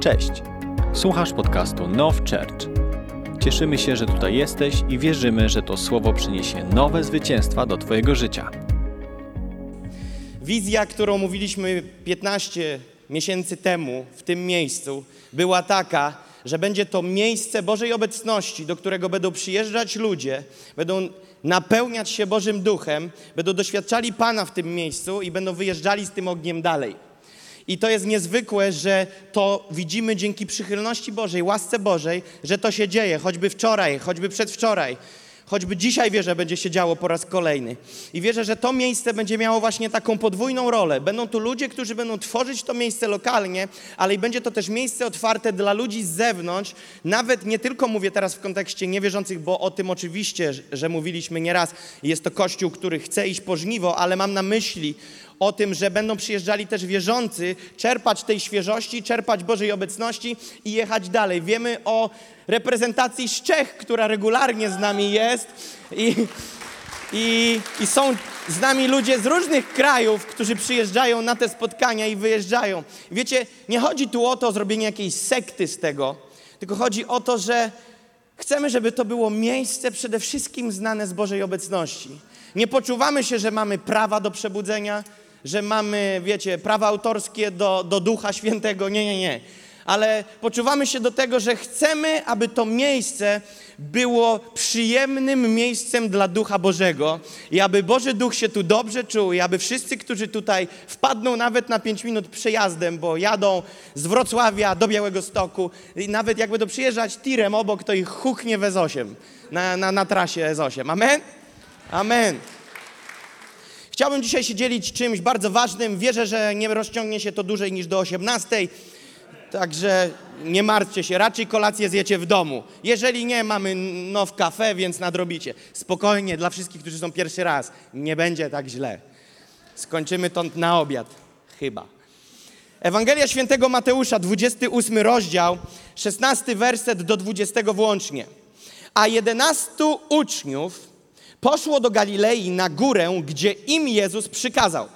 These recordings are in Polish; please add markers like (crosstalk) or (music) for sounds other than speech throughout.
Cześć! Słuchasz podcastu Now Church. Cieszymy się, że tutaj jesteś i wierzymy, że to słowo przyniesie nowe zwycięstwa do Twojego życia. Wizja, którą mówiliśmy 15 miesięcy temu w tym miejscu, była taka, że będzie to miejsce Bożej obecności, do którego będą przyjeżdżać ludzie, będą napełniać się Bożym Duchem, będą doświadczali Pana w tym miejscu i będą wyjeżdżali z tym ogniem dalej. I to jest niezwykłe, że to widzimy dzięki przychylności Bożej, łasce Bożej, że to się dzieje, choćby wczoraj, choćby przedwczoraj. Choćby dzisiaj wierzę, będzie się działo po raz kolejny. I wierzę, że to miejsce będzie miało właśnie taką podwójną rolę. Będą tu ludzie, którzy będą tworzyć to miejsce lokalnie, ale i będzie to też miejsce otwarte dla ludzi z zewnątrz. Nawet nie tylko mówię teraz w kontekście niewierzących, bo o tym oczywiście, że mówiliśmy nieraz. Jest to kościół, który chce iść po żniwo, ale mam na myśli o tym, że będą przyjeżdżali też wierzący, czerpać tej świeżości, czerpać Bożej obecności i jechać dalej. Wiemy o reprezentacji z Czech, która regularnie z nami jest i, i, i są z nami ludzie z różnych krajów, którzy przyjeżdżają na te spotkania i wyjeżdżają. Wiecie, nie chodzi tu o to zrobienie jakiejś sekty z tego, tylko chodzi o to, że chcemy, żeby to było miejsce przede wszystkim znane z Bożej obecności. Nie poczuwamy się, że mamy prawa do przebudzenia, że mamy, wiecie, prawa autorskie do, do Ducha Świętego. Nie, nie, nie. Ale poczuwamy się do tego, że chcemy, aby to miejsce było przyjemnym miejscem dla Ducha Bożego i aby Boży Duch się tu dobrze czuł i aby wszyscy, którzy tutaj wpadną nawet na 5 minut przejazdem, bo jadą z Wrocławia do Białego Stoku i nawet jak będą przyjeżdżać tirem obok, to ich huknie w S8 na, na, na trasie S8. Amen? Amen. Chciałbym dzisiaj się dzielić czymś bardzo ważnym. Wierzę, że nie rozciągnie się to dłużej niż do 18. Także nie martwcie się, raczej kolację zjecie w domu. Jeżeli nie, mamy no w kafe, więc nadrobicie. Spokojnie, dla wszystkich, którzy są pierwszy raz, nie będzie tak źle. Skończymy to na obiad, chyba. Ewangelia Świętego Mateusza, 28 rozdział, 16 werset do 20 włącznie. A 11 uczniów poszło do Galilei na górę, gdzie im Jezus przykazał.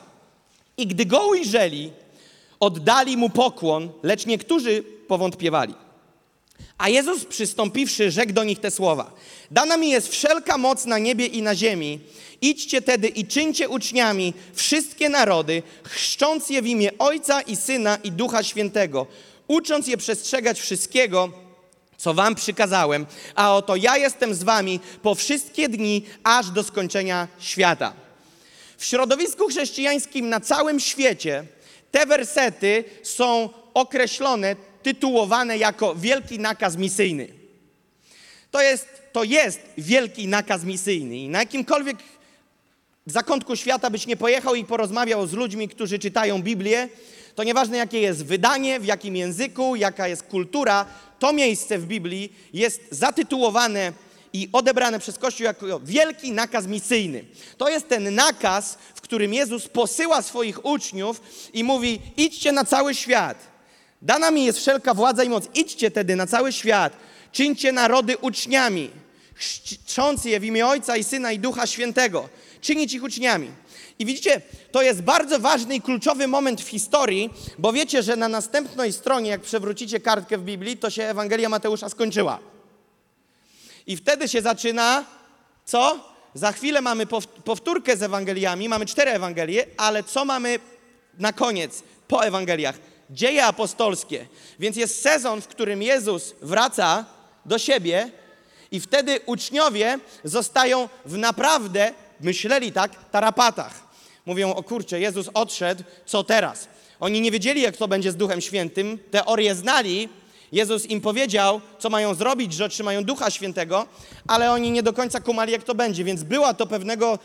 I gdy go ujrzeli, oddali mu pokłon, lecz niektórzy powątpiewali. A Jezus przystąpiwszy, rzekł do nich te słowa: Dana mi jest wszelka moc na niebie i na ziemi. Idźcie tedy i czyńcie uczniami wszystkie narody, chrzcząc je w imię Ojca i Syna i Ducha Świętego, ucząc je przestrzegać wszystkiego, co wam przykazałem, a oto ja jestem z wami po wszystkie dni, aż do skończenia świata. W środowisku chrześcijańskim na całym świecie te wersety są określone, tytułowane jako wielki nakaz misyjny. To jest, to jest wielki nakaz misyjny i na jakimkolwiek zakątku świata byś nie pojechał i porozmawiał z ludźmi, którzy czytają Biblię, to nieważne jakie jest wydanie, w jakim języku, jaka jest kultura, to miejsce w Biblii jest zatytułowane i odebrane przez Kościół jako wielki nakaz misyjny. To jest ten nakaz, w którym Jezus posyła swoich uczniów i mówi: idźcie na cały świat. Dana mi jest wszelka władza i moc. Idźcie tedy na cały świat. Czyńcie narody uczniami, chrzcząc je w imię Ojca i Syna i Ducha Świętego. Czynić ich uczniami. I widzicie, to jest bardzo ważny i kluczowy moment w historii, bo wiecie, że na następnej stronie, jak przewrócicie kartkę w Biblii, to się Ewangelia Mateusza skończyła. I wtedy się zaczyna, co? Za chwilę mamy powtórkę z Ewangeliami, mamy cztery Ewangelie, ale co mamy na koniec, po Ewangeliach? Dzieje apostolskie. Więc jest sezon, w którym Jezus wraca do siebie i wtedy uczniowie zostają w naprawdę, myśleli tak, tarapatach. Mówią, o kurczę, Jezus odszedł, co teraz? Oni nie wiedzieli, jak to będzie z Duchem Świętym, teorię znali, Jezus im powiedział, co mają zrobić, że otrzymają Ducha Świętego, ale oni nie do końca kumali, jak to będzie, więc była to pewnego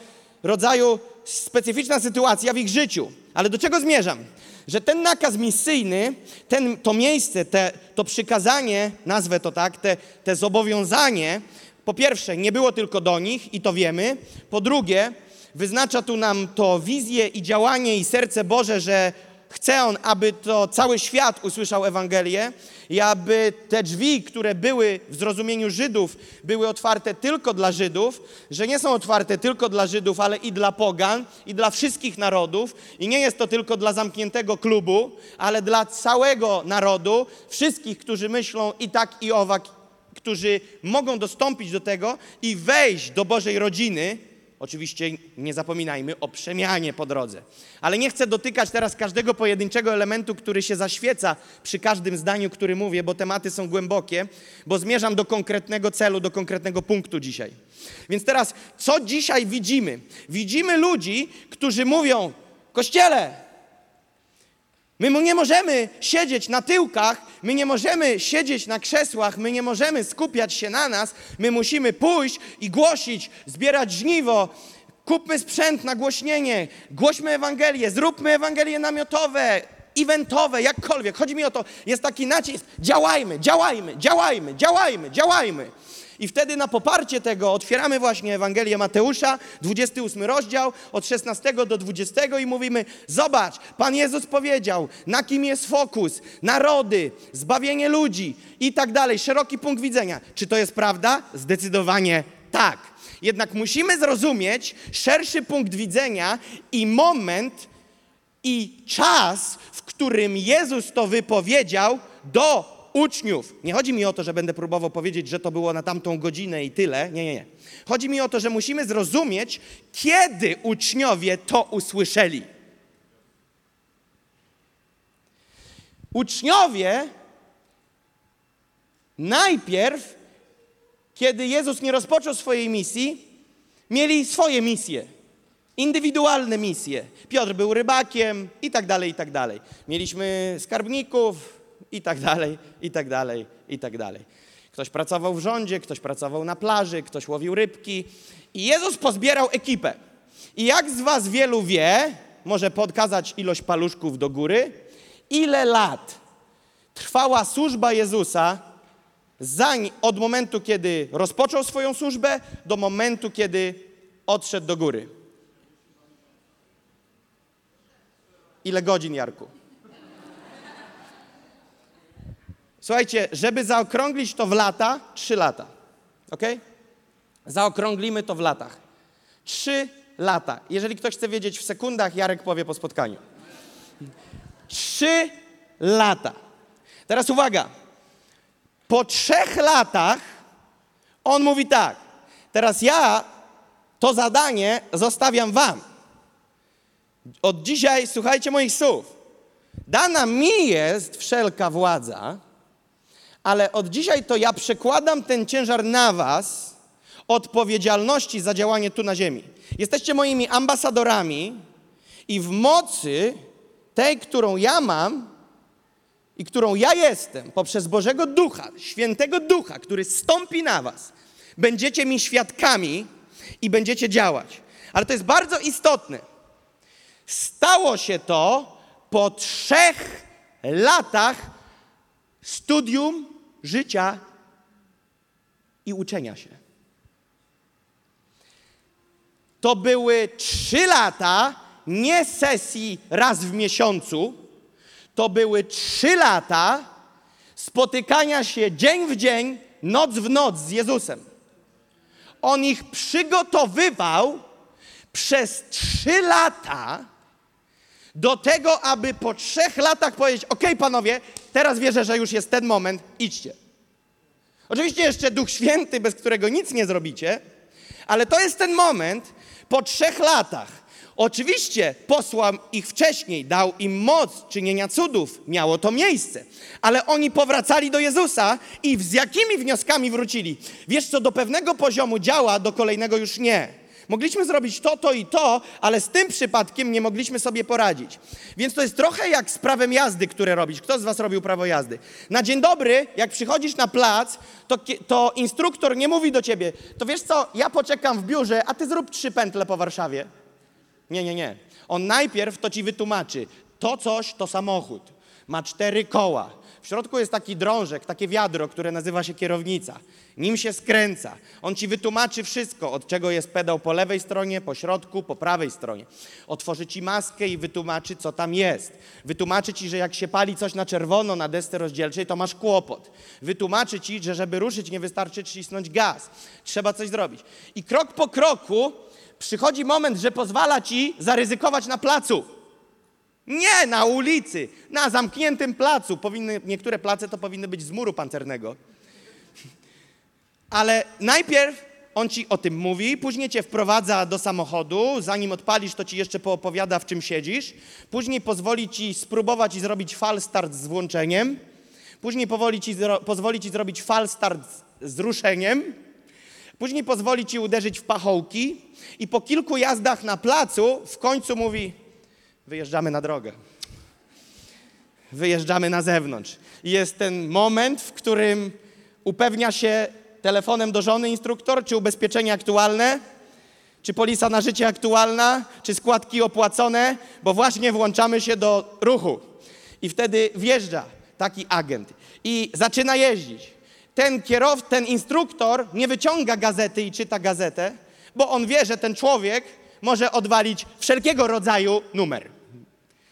rodzaju specyficzna sytuacja w ich życiu. Ale do czego zmierzam? Że ten nakaz misyjny, ten, to miejsce, te, to przykazanie, nazwę to tak, te, te zobowiązanie, po pierwsze, nie było tylko do nich i to wiemy. Po drugie, wyznacza tu nam to wizję i działanie i serce Boże, że chce On, aby to cały świat usłyszał Ewangelię i aby te drzwi, które były w zrozumieniu Żydów, były otwarte tylko dla Żydów, że nie są otwarte tylko dla Żydów, ale i dla pogan, i dla wszystkich narodów. I nie jest to tylko dla zamkniętego klubu, ale dla całego narodu, wszystkich, którzy myślą i tak, i owak, którzy mogą dostąpić do tego i wejść do Bożej rodziny. Oczywiście nie zapominajmy o przemianie po drodze. Ale nie chcę dotykać teraz każdego pojedynczego elementu, który się zaświeca przy każdym zdaniu, który mówię, bo tematy są głębokie, bo zmierzam do konkretnego celu, do konkretnego punktu dzisiaj. Więc teraz, co dzisiaj widzimy? Widzimy ludzi, którzy mówią: Kościele, My nie możemy siedzieć na tyłkach, my nie możemy siedzieć na krzesłach, my nie możemy skupiać się na nas, my musimy pójść i głosić, zbierać żniwo, kupmy sprzęt na głośnienie, głośmy Ewangelię, zróbmy Ewangelie namiotowe, eventowe, jakkolwiek. Chodzi mi o to, jest taki nacisk, działajmy, działajmy, działajmy, działajmy, działajmy. I wtedy na poparcie tego otwieramy właśnie Ewangelię Mateusza, 28 rozdział, od 16 do 20 i mówimy: Zobacz, Pan Jezus powiedział, na kim jest fokus, narody, zbawienie ludzi i tak dalej, szeroki punkt widzenia. Czy to jest prawda? Zdecydowanie tak. Jednak musimy zrozumieć szerszy punkt widzenia i moment i czas, w którym Jezus to wypowiedział do uczniów. Nie chodzi mi o to, że będę próbował powiedzieć, że to było na tamtą godzinę i tyle. Nie, nie, nie. Chodzi mi o to, że musimy zrozumieć, kiedy uczniowie to usłyszeli. Uczniowie najpierw, kiedy Jezus nie rozpoczął swojej misji, mieli swoje misje. Indywidualne misje. Piotr był rybakiem i tak dalej, i tak dalej. Mieliśmy skarbników, i tak dalej, i tak dalej, i tak dalej. Ktoś pracował w rządzie, ktoś pracował na plaży, ktoś łowił rybki. I Jezus pozbierał ekipę. I jak z was wielu wie, może podkazać ilość paluszków do góry, ile lat trwała służba Jezusa zań, od momentu, kiedy rozpoczął swoją służbę, do momentu, kiedy odszedł do góry. Ile godzin, Jarku? Słuchajcie, żeby zaokrąglić to w lata, trzy lata. Ok? Zaokrąglimy to w latach. Trzy lata. Jeżeli ktoś chce wiedzieć w sekundach, Jarek powie po spotkaniu. Trzy lata. Teraz uwaga. Po trzech latach on mówi tak. Teraz ja to zadanie zostawiam wam. Od dzisiaj słuchajcie moich słów. Dana mi jest wszelka władza ale od dzisiaj to ja przekładam ten ciężar na Was, odpowiedzialności za działanie tu na ziemi. Jesteście moimi ambasadorami i w mocy tej, którą ja mam i którą ja jestem, poprzez Bożego Ducha, Świętego Ducha, który stąpi na Was, będziecie mi świadkami i będziecie działać. Ale to jest bardzo istotne. Stało się to po trzech latach studium życia i uczenia się. To były trzy lata nie sesji raz w miesiącu, to były trzy lata spotykania się dzień w dzień, noc w noc z Jezusem. On ich przygotowywał przez trzy lata do tego, aby po trzech latach powiedzieć: OK, panowie, teraz wierzę, że już jest ten moment, idźcie. Oczywiście jeszcze Duch Święty, bez którego nic nie zrobicie, ale to jest ten moment po trzech latach. Oczywiście posłał ich wcześniej, dał im moc czynienia cudów, miało to miejsce, ale oni powracali do Jezusa i z jakimi wnioskami wrócili? Wiesz co, do pewnego poziomu działa, do kolejnego już nie. Mogliśmy zrobić to, to i to, ale z tym przypadkiem nie mogliśmy sobie poradzić. Więc to jest trochę jak z prawem jazdy, które robić. Kto z Was robił prawo jazdy? Na dzień dobry, jak przychodzisz na plac, to, to instruktor nie mówi do ciebie, to wiesz co, ja poczekam w biurze, a ty zrób trzy pętle po Warszawie. Nie, nie, nie. On najpierw to ci wytłumaczy. To coś to samochód. Ma cztery koła. W środku jest taki drążek, takie wiadro, które nazywa się kierownica. Nim się skręca. On ci wytłumaczy wszystko, od czego jest pedał po lewej stronie, po środku, po prawej stronie. Otworzy ci maskę i wytłumaczy, co tam jest. Wytłumaczy ci, że jak się pali coś na czerwono na desce rozdzielczej, to masz kłopot. Wytłumaczy ci, że żeby ruszyć, nie wystarczy cisnąć gaz. Trzeba coś zrobić. I krok po kroku przychodzi moment, że pozwala ci zaryzykować na placu. Nie na ulicy, na zamkniętym placu. Powinny, niektóre place to powinny być z muru pancernego. Ale najpierw on ci o tym mówi, później cię wprowadza do samochodu, zanim odpalisz, to ci jeszcze poopowiada, w czym siedzisz. Później pozwoli ci spróbować i zrobić fal start z włączeniem. Później powoli ci, pozwoli ci zrobić fal start z ruszeniem. Później pozwoli ci uderzyć w pachołki. I po kilku jazdach na placu w końcu mówi: Wyjeżdżamy na drogę. Wyjeżdżamy na zewnątrz. I jest ten moment, w którym upewnia się telefonem do żony instruktor, czy ubezpieczenie aktualne, czy polisa na życie aktualna, czy składki opłacone, bo właśnie włączamy się do ruchu. I wtedy wjeżdża taki agent i zaczyna jeździć. Ten kierow, ten instruktor nie wyciąga gazety i czyta gazetę, bo on wie, że ten człowiek może odwalić wszelkiego rodzaju numer.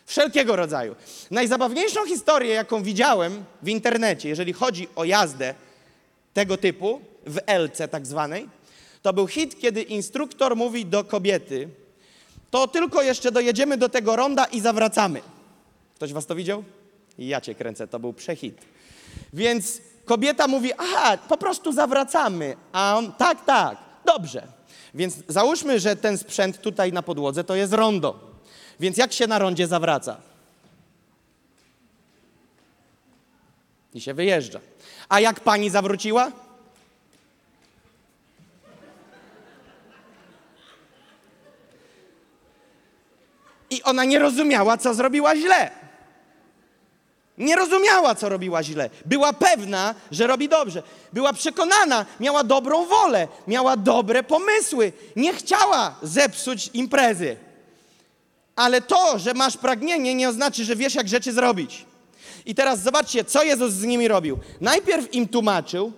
Wszelkiego rodzaju. Najzabawniejszą historię, jaką widziałem w internecie, jeżeli chodzi o jazdę tego typu, w LC tak zwanej, to był hit, kiedy instruktor mówi do kobiety, to tylko jeszcze dojedziemy do tego ronda i zawracamy. Ktoś was to widział? Ja cię kręcę, to był przehit. Więc kobieta mówi, aha, po prostu zawracamy. A on, tak, tak, dobrze. Więc załóżmy, że ten sprzęt tutaj na podłodze to jest rondo. Więc jak się na rondzie zawraca? I się wyjeżdża. A jak pani zawróciła? I ona nie rozumiała, co zrobiła źle. Nie rozumiała, co robiła źle. Była pewna, że robi dobrze. Była przekonana, miała dobrą wolę, miała dobre pomysły. Nie chciała zepsuć imprezy. Ale to, że masz pragnienie, nie oznacza, że wiesz, jak rzeczy zrobić. I teraz zobaczcie, co Jezus z nimi robił. Najpierw im tłumaczył,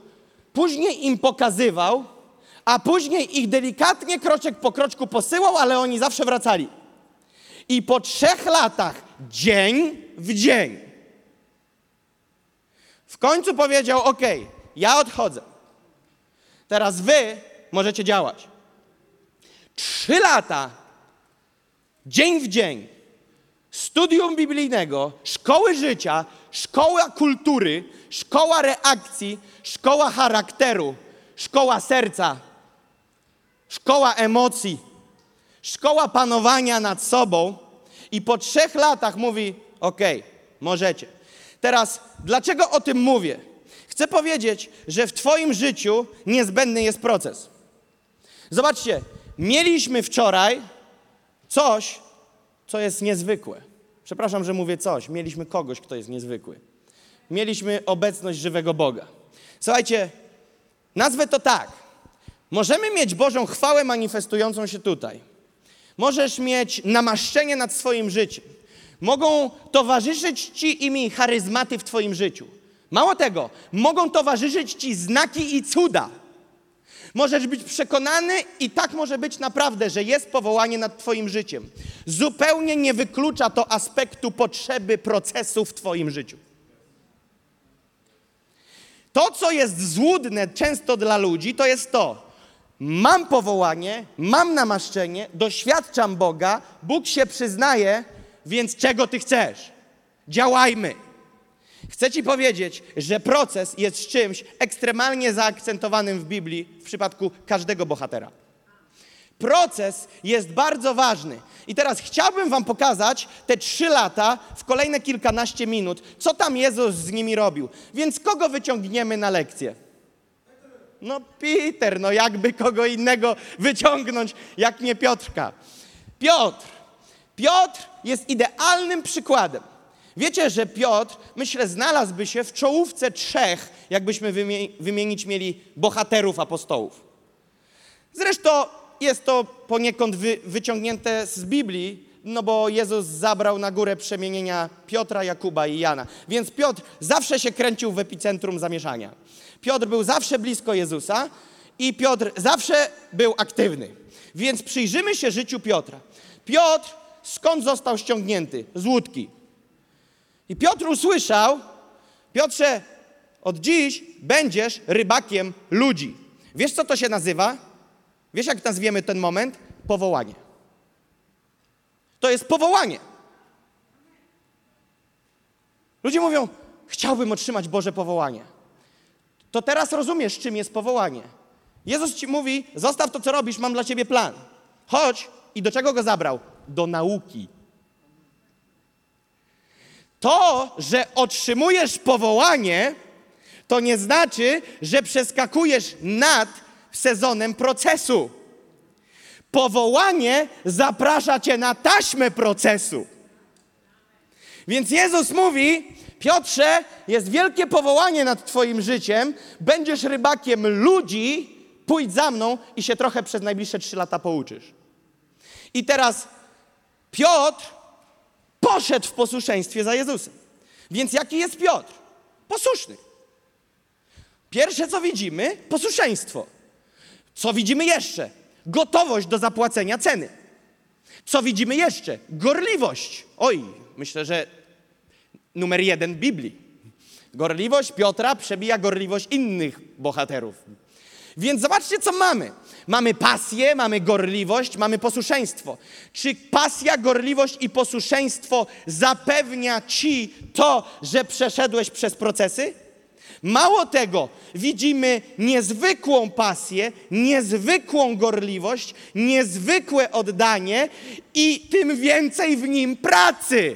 później im pokazywał, a później ich delikatnie kroczek po kroczku posyłał, ale oni zawsze wracali. I po trzech latach, dzień w dzień, w końcu powiedział: OK, ja odchodzę. Teraz wy możecie działać. Trzy lata, dzień w dzień, studium biblijnego, szkoły życia, szkoła kultury, szkoła reakcji, szkoła charakteru, szkoła serca, szkoła emocji, szkoła panowania nad sobą. I po trzech latach mówi: OK, możecie. Teraz, dlaczego o tym mówię? Chcę powiedzieć, że w Twoim życiu niezbędny jest proces. Zobaczcie, mieliśmy wczoraj coś, co jest niezwykłe. Przepraszam, że mówię coś. Mieliśmy kogoś, kto jest niezwykły. Mieliśmy obecność żywego Boga. Słuchajcie, nazwę to tak. Możemy mieć Bożą chwałę manifestującą się tutaj. Możesz mieć namaszczenie nad swoim życiem. Mogą towarzyszyć Ci i mi charyzmaty w Twoim życiu. Mało tego, mogą towarzyszyć Ci znaki i cuda. Możesz być przekonany i tak może być naprawdę, że jest powołanie nad Twoim życiem. Zupełnie nie wyklucza to aspektu potrzeby procesu w Twoim życiu. To, co jest złudne często dla ludzi, to jest to. Mam powołanie, mam namaszczenie, doświadczam Boga, Bóg się przyznaje, więc czego Ty chcesz? Działajmy. Chcę Ci powiedzieć, że proces jest czymś ekstremalnie zaakcentowanym w Biblii w przypadku każdego bohatera. Proces jest bardzo ważny. I teraz chciałbym Wam pokazać te trzy lata w kolejne kilkanaście minut, co tam Jezus z nimi robił. Więc kogo wyciągniemy na lekcję? No Peter, no jakby kogo innego wyciągnąć, jak nie Piotrka. Piotr. Piotr jest idealnym przykładem. Wiecie, że Piotr, myślę, znalazłby się w czołówce trzech, jakbyśmy wymie- wymienić mieli bohaterów apostołów. Zresztą jest to poniekąd wy, wyciągnięte z Biblii, no bo Jezus zabrał na górę przemienienia Piotra, Jakuba i Jana. Więc Piotr zawsze się kręcił w epicentrum zamieszania. Piotr był zawsze blisko Jezusa i Piotr zawsze był aktywny. Więc przyjrzymy się życiu Piotra. Piotr skąd został ściągnięty? Z łódki. I Piotr usłyszał, Piotrze, od dziś będziesz rybakiem ludzi. Wiesz, co to się nazywa? Wiesz, jak nazwiemy ten moment? Powołanie. To jest powołanie. Ludzie mówią, chciałbym otrzymać Boże powołanie. To teraz rozumiesz, czym jest powołanie. Jezus ci mówi, zostaw to, co robisz, mam dla ciebie plan. Chodź i do czego go zabrał? Do nauki. To, że otrzymujesz powołanie, to nie znaczy, że przeskakujesz nad sezonem procesu. Powołanie zaprasza cię na taśmę procesu. Więc Jezus mówi: Piotrze, jest wielkie powołanie nad Twoim życiem, będziesz rybakiem ludzi, pójdź za mną i się trochę przez najbliższe trzy lata pouczysz. I teraz Piotr poszedł w posłuszeństwie za Jezusem. Więc jaki jest Piotr? Posłuszny. Pierwsze, co widzimy, posłuszeństwo. Co widzimy jeszcze? Gotowość do zapłacenia ceny. Co widzimy jeszcze? Gorliwość. Oj, myślę, że numer jeden Biblii. Gorliwość Piotra przebija gorliwość innych bohaterów. Więc zobaczcie, co mamy. Mamy pasję, mamy gorliwość, mamy posłuszeństwo. Czy pasja, gorliwość i posłuszeństwo zapewnia ci to, że przeszedłeś przez procesy? Mało tego, widzimy niezwykłą pasję, niezwykłą gorliwość, niezwykłe oddanie i tym więcej w nim pracy.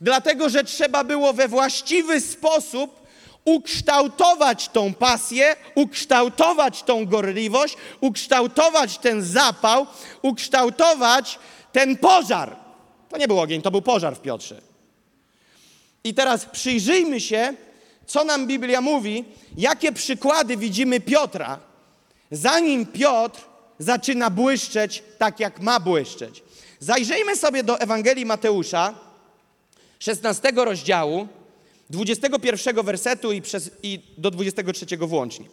Dlatego, że trzeba było we właściwy sposób ukształtować tą pasję, ukształtować tą gorliwość, ukształtować ten zapał, ukształtować ten pożar. To nie był ogień, to był pożar w Piotrze. I teraz przyjrzyjmy się, co nam Biblia mówi, jakie przykłady widzimy Piotra, zanim Piotr zaczyna błyszczeć tak, jak ma błyszczeć. Zajrzyjmy sobie do Ewangelii Mateusza, 16 rozdziału, 21 wersetu i, przez, i do 23 włącznie.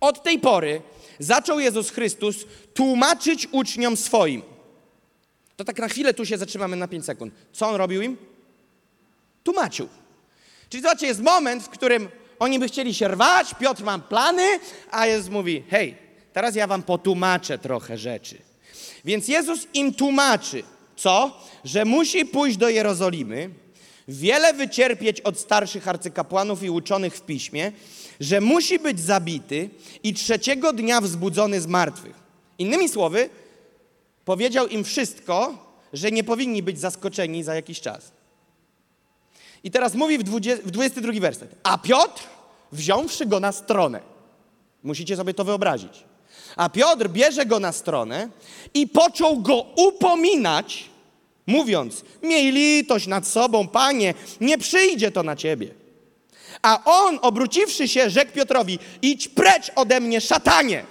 Od tej pory zaczął Jezus Chrystus tłumaczyć uczniom swoim. To tak na chwilę tu się zatrzymamy na 5 sekund. Co on robił im? Tłumaczył. Czyli zobaczcie, jest moment, w którym oni by chcieli się rwać, Piotr ma plany, a Jezus mówi, hej, teraz ja wam potłumaczę trochę rzeczy. Więc Jezus im tłumaczy, co? Że musi pójść do Jerozolimy, wiele wycierpieć od starszych arcykapłanów i uczonych w piśmie, że musi być zabity i trzeciego dnia wzbudzony z martwych. Innymi słowy, powiedział im wszystko, że nie powinni być zaskoczeni za jakiś czas. I teraz mówi w, 20, w 22 werset. A Piotr, wziąwszy go na stronę, musicie sobie to wyobrazić. A Piotr bierze go na stronę i począł go upominać, mówiąc: Miej litość nad sobą, panie, nie przyjdzie to na ciebie. A on, obróciwszy się, rzekł Piotrowi: Idź precz ode mnie, szatanie.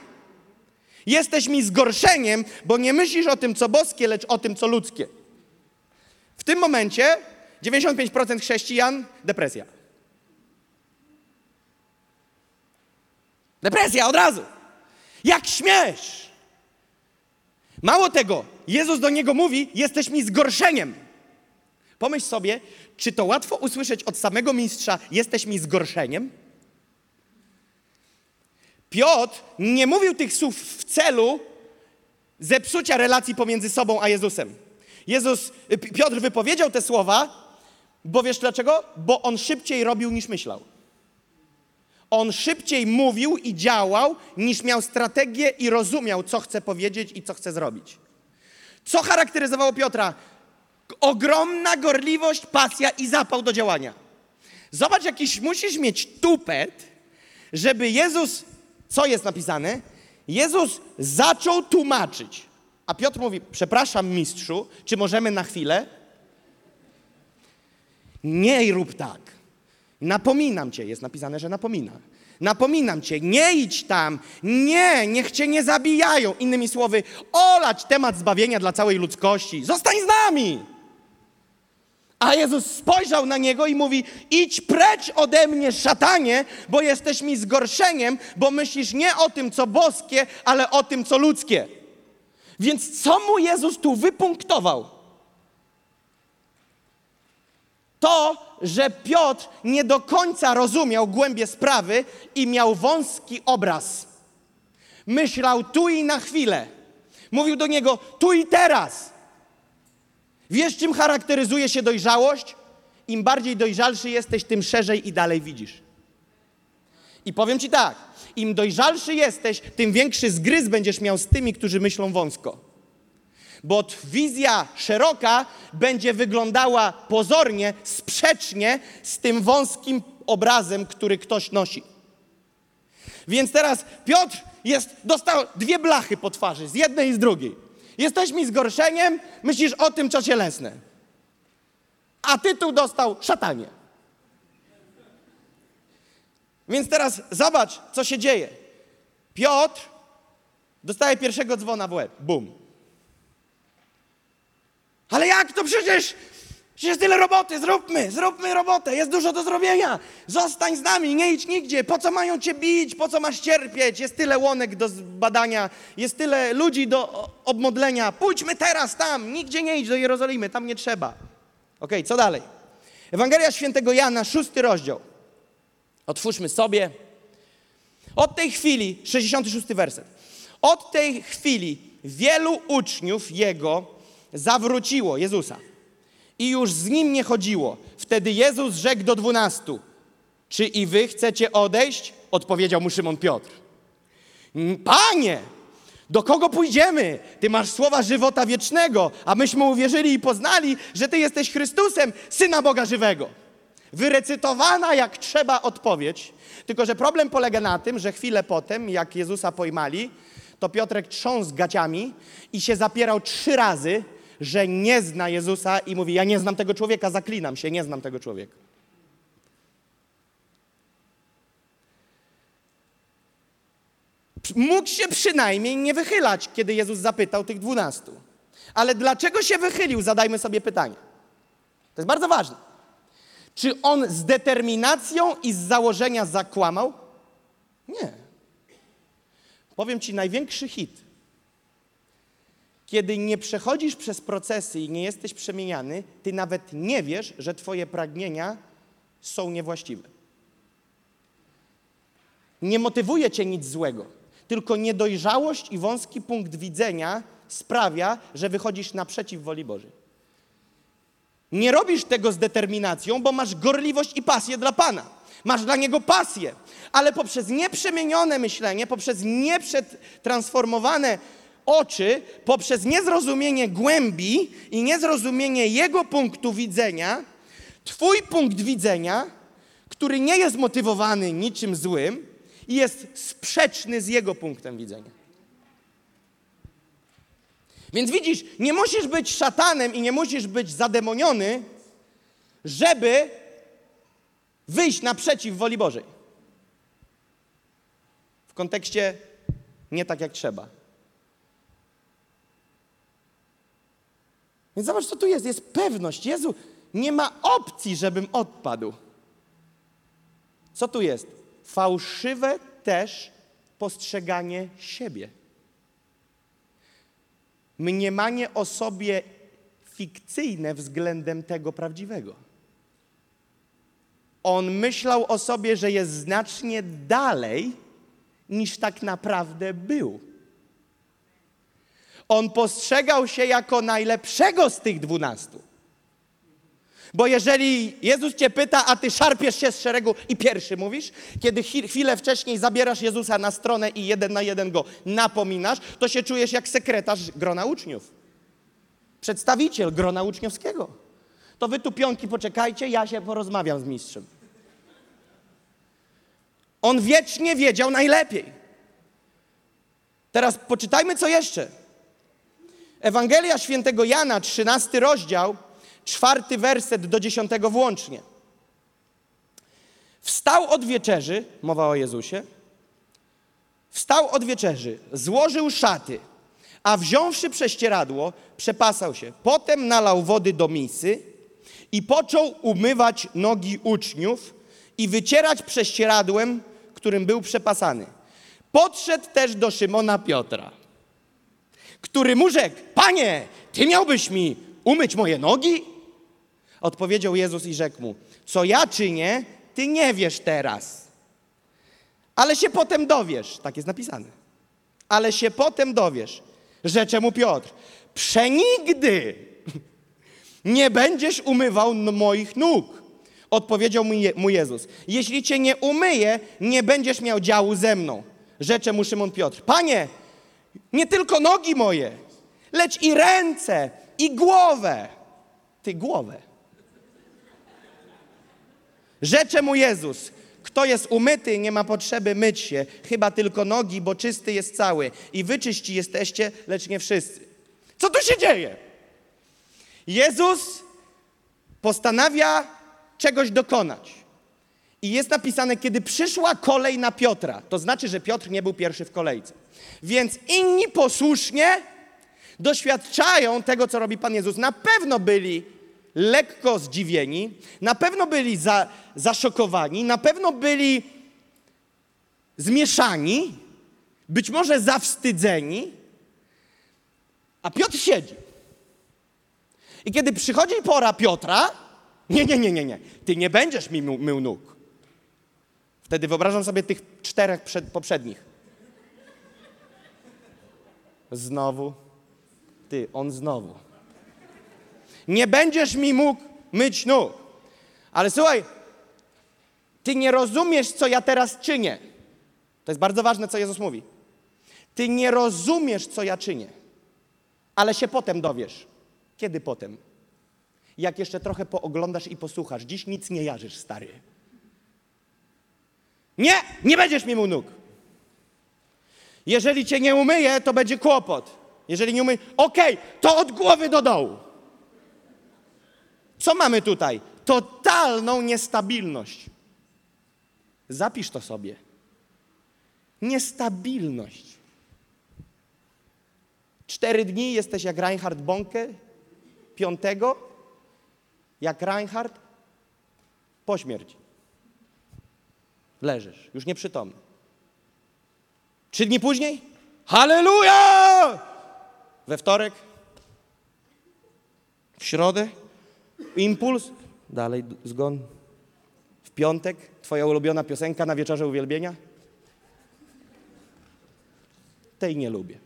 Jesteś mi zgorszeniem, bo nie myślisz o tym, co boskie, lecz o tym, co ludzkie. W tym momencie 95% chrześcijan depresja. Depresja od razu. Jak śmiesz? Mało tego, Jezus do niego mówi: Jesteś mi zgorszeniem. Pomyśl sobie, czy to łatwo usłyszeć od samego mistrza: Jesteś mi zgorszeniem? Piotr nie mówił tych słów w celu zepsucia relacji pomiędzy sobą a Jezusem. Jezus, Piotr wypowiedział te słowa, bo wiesz dlaczego? Bo on szybciej robił niż myślał. On szybciej mówił i działał, niż miał strategię i rozumiał, co chce powiedzieć i co chce zrobić. Co charakteryzowało Piotra? Ogromna gorliwość, pasja i zapał do działania. Zobacz, jakiś musisz mieć tupet, żeby Jezus, co jest napisane? Jezus zaczął tłumaczyć. A Piotr mówi: Przepraszam, mistrzu, czy możemy na chwilę? Nie rób tak. Napominam cię, jest napisane, że napomina. Napominam cię, nie idź tam, nie, niech cię nie zabijają. Innymi słowy, olać temat zbawienia dla całej ludzkości. Zostań z nami. A Jezus spojrzał na niego i mówi: Idź precz ode mnie, szatanie, bo jesteś mi zgorszeniem, bo myślisz nie o tym, co boskie, ale o tym, co ludzkie. Więc co mu Jezus tu wypunktował? To, że Piotr nie do końca rozumiał głębie sprawy i miał wąski obraz. Myślał tu i na chwilę. Mówił do niego tu i teraz. Wiesz, czym charakteryzuje się dojrzałość? Im bardziej dojrzalszy jesteś, tym szerzej i dalej widzisz. I powiem ci tak, im dojrzalszy jesteś, tym większy zgryz będziesz miał z tymi, którzy myślą wąsko. Bo wizja szeroka będzie wyglądała pozornie, sprzecznie z tym wąskim obrazem, który ktoś nosi. Więc teraz Piotr jest, dostał dwie blachy po twarzy, z jednej i z drugiej. Jesteś mi zgorszeniem, myślisz o tym, co cielesne. A tytuł dostał szatanie. Więc teraz zobacz, co się dzieje. Piotr dostaje pierwszego dzwona w łeb. Bum. Ale jak to przecież? Przecież tyle roboty, zróbmy, zróbmy robotę, jest dużo do zrobienia. Zostań z nami, nie idź nigdzie. Po co mają cię bić, po co masz cierpieć? Jest tyle łonek do zbadania, jest tyle ludzi do obmodlenia. Pójdźmy teraz tam, nigdzie nie idź do Jerozolimy, tam nie trzeba. Ok, co dalej? Ewangelia Świętego Jana, szósty rozdział. Otwórzmy sobie. Od tej chwili, 66 werset. Od tej chwili wielu uczniów Jego zawróciło Jezusa i już z Nim nie chodziło. Wtedy Jezus rzekł do dwunastu, czy i wy chcecie odejść? Odpowiedział mu Szymon Piotr. Panie, do kogo pójdziemy? Ty masz słowa żywota wiecznego, a myśmy uwierzyli i poznali, że Ty jesteś Chrystusem, Syna Boga żywego. Wyrecytowana jak trzeba odpowiedź, tylko że problem polega na tym, że chwilę potem, jak Jezusa pojmali, to Piotrek trząsł gaciami i się zapierał trzy razy, że nie zna Jezusa i mówi: Ja nie znam tego człowieka, zaklinam się, nie znam tego człowieka. Mógł się przynajmniej nie wychylać, kiedy Jezus zapytał tych dwunastu. Ale dlaczego się wychylił? Zadajmy sobie pytanie. To jest bardzo ważne. Czy on z determinacją i z założenia zakłamał? Nie. Powiem ci największy hit. Kiedy nie przechodzisz przez procesy i nie jesteś przemieniany, ty nawet nie wiesz, że twoje pragnienia są niewłaściwe. Nie motywuje cię nic złego, tylko niedojrzałość i wąski punkt widzenia sprawia, że wychodzisz naprzeciw woli Bożej. Nie robisz tego z determinacją, bo masz gorliwość i pasję dla Pana. Masz dla Niego pasję, ale poprzez nieprzemienione myślenie, poprzez nieprzetransformowane oczy, poprzez niezrozumienie głębi i niezrozumienie Jego punktu widzenia, Twój punkt widzenia, który nie jest motywowany niczym złym, jest sprzeczny z Jego punktem widzenia. Więc widzisz, nie musisz być szatanem i nie musisz być zademoniony, żeby wyjść naprzeciw woli Bożej. W kontekście nie tak jak trzeba. Więc zobacz, co tu jest. Jest pewność. Jezu, nie ma opcji, żebym odpadł. Co tu jest? Fałszywe też postrzeganie siebie. Mniemanie o sobie fikcyjne względem tego prawdziwego. On myślał o sobie, że jest znacznie dalej niż tak naprawdę był. On postrzegał się jako najlepszego z tych dwunastu. Bo jeżeli Jezus cię pyta, a ty szarpiesz się z szeregu i pierwszy mówisz, kiedy chwilę wcześniej zabierasz Jezusa na stronę i jeden na jeden go napominasz, to się czujesz jak sekretarz grona uczniów. Przedstawiciel grona uczniowskiego. To wy tu pionki poczekajcie, ja się porozmawiam z mistrzem. On wiecznie wiedział najlepiej. Teraz poczytajmy co jeszcze. Ewangelia świętego Jana, 13 rozdział, czwarty werset do dziesiątego włącznie. Wstał od wieczerzy, mowa o Jezusie, wstał od wieczerzy, złożył szaty, a wziąwszy prześcieradło, przepasał się. Potem nalał wody do misy i począł umywać nogi uczniów i wycierać prześcieradłem, którym był przepasany. Podszedł też do Szymona Piotra, który mu rzekł, Panie, Ty miałbyś mi umyć moje nogi? Odpowiedział Jezus i rzekł mu, co ja czynię, Ty nie wiesz teraz, ale się potem dowiesz. Tak jest napisane. Ale się potem dowiesz. Rzecze mu Piotr, przenigdy nie będziesz umywał moich nóg. Odpowiedział mu Jezus. Jeśli cię nie umyję, nie będziesz miał działu ze mną. Rzecze mu Szymon Piotr. Panie, nie tylko nogi moje, lecz i ręce, i głowę. Ty głowę. Rzecze mu Jezus. Kto jest umyty, nie ma potrzeby myć się, chyba tylko nogi, bo czysty jest cały. I wy czyści jesteście, lecz nie wszyscy. Co tu się dzieje? Jezus postanawia czegoś dokonać. I jest napisane, kiedy przyszła kolej na Piotra, to znaczy, że Piotr nie był pierwszy w kolejce. Więc inni posłusznie doświadczają tego, co robi Pan Jezus. Na pewno byli lekko zdziwieni, na pewno byli za, zaszokowani, na pewno byli zmieszani, być może zawstydzeni, a Piotr siedzi. I kiedy przychodzi pora Piotra, nie, nie, nie, nie, nie, ty nie będziesz mi mył, mył nóg. Wtedy wyobrażam sobie tych czterech przed, poprzednich. Znowu. Ty, on znowu. Nie będziesz mi mógł myć nóg. Ale słuchaj, ty nie rozumiesz, co ja teraz czynię. To jest bardzo ważne, co Jezus mówi. Ty nie rozumiesz, co ja czynię, ale się potem dowiesz. Kiedy potem? Jak jeszcze trochę pooglądasz i posłuchasz. Dziś nic nie jarzysz, stary. Nie, nie będziesz mi mu nóg. Jeżeli cię nie umyję, to będzie kłopot. Jeżeli nie umyję, okej, to od głowy do dołu. Co mamy tutaj? Totalną niestabilność. Zapisz to sobie. Niestabilność. Cztery dni jesteś jak Reinhard Bonke, piątego jak Reinhard po śmierci. Leżysz, już nieprzytomny. Trzy dni później? Halleluja! We wtorek? W środę? Impuls? Dalej zgon. W piątek? Twoja ulubiona piosenka na wieczorze uwielbienia? Tej nie lubię.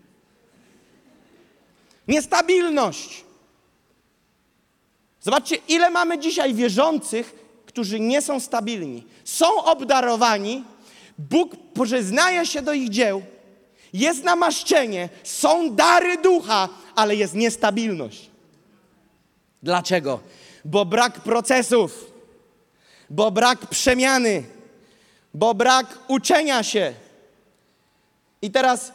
Niestabilność. Zobaczcie, ile mamy dzisiaj wierzących, którzy nie są stabilni. Są obdarowani, Bóg przyznaje się do ich dzieł, jest namaszczenie, są dary ducha, ale jest niestabilność. Dlaczego? Bo brak procesów, bo brak przemiany, bo brak uczenia się. I teraz,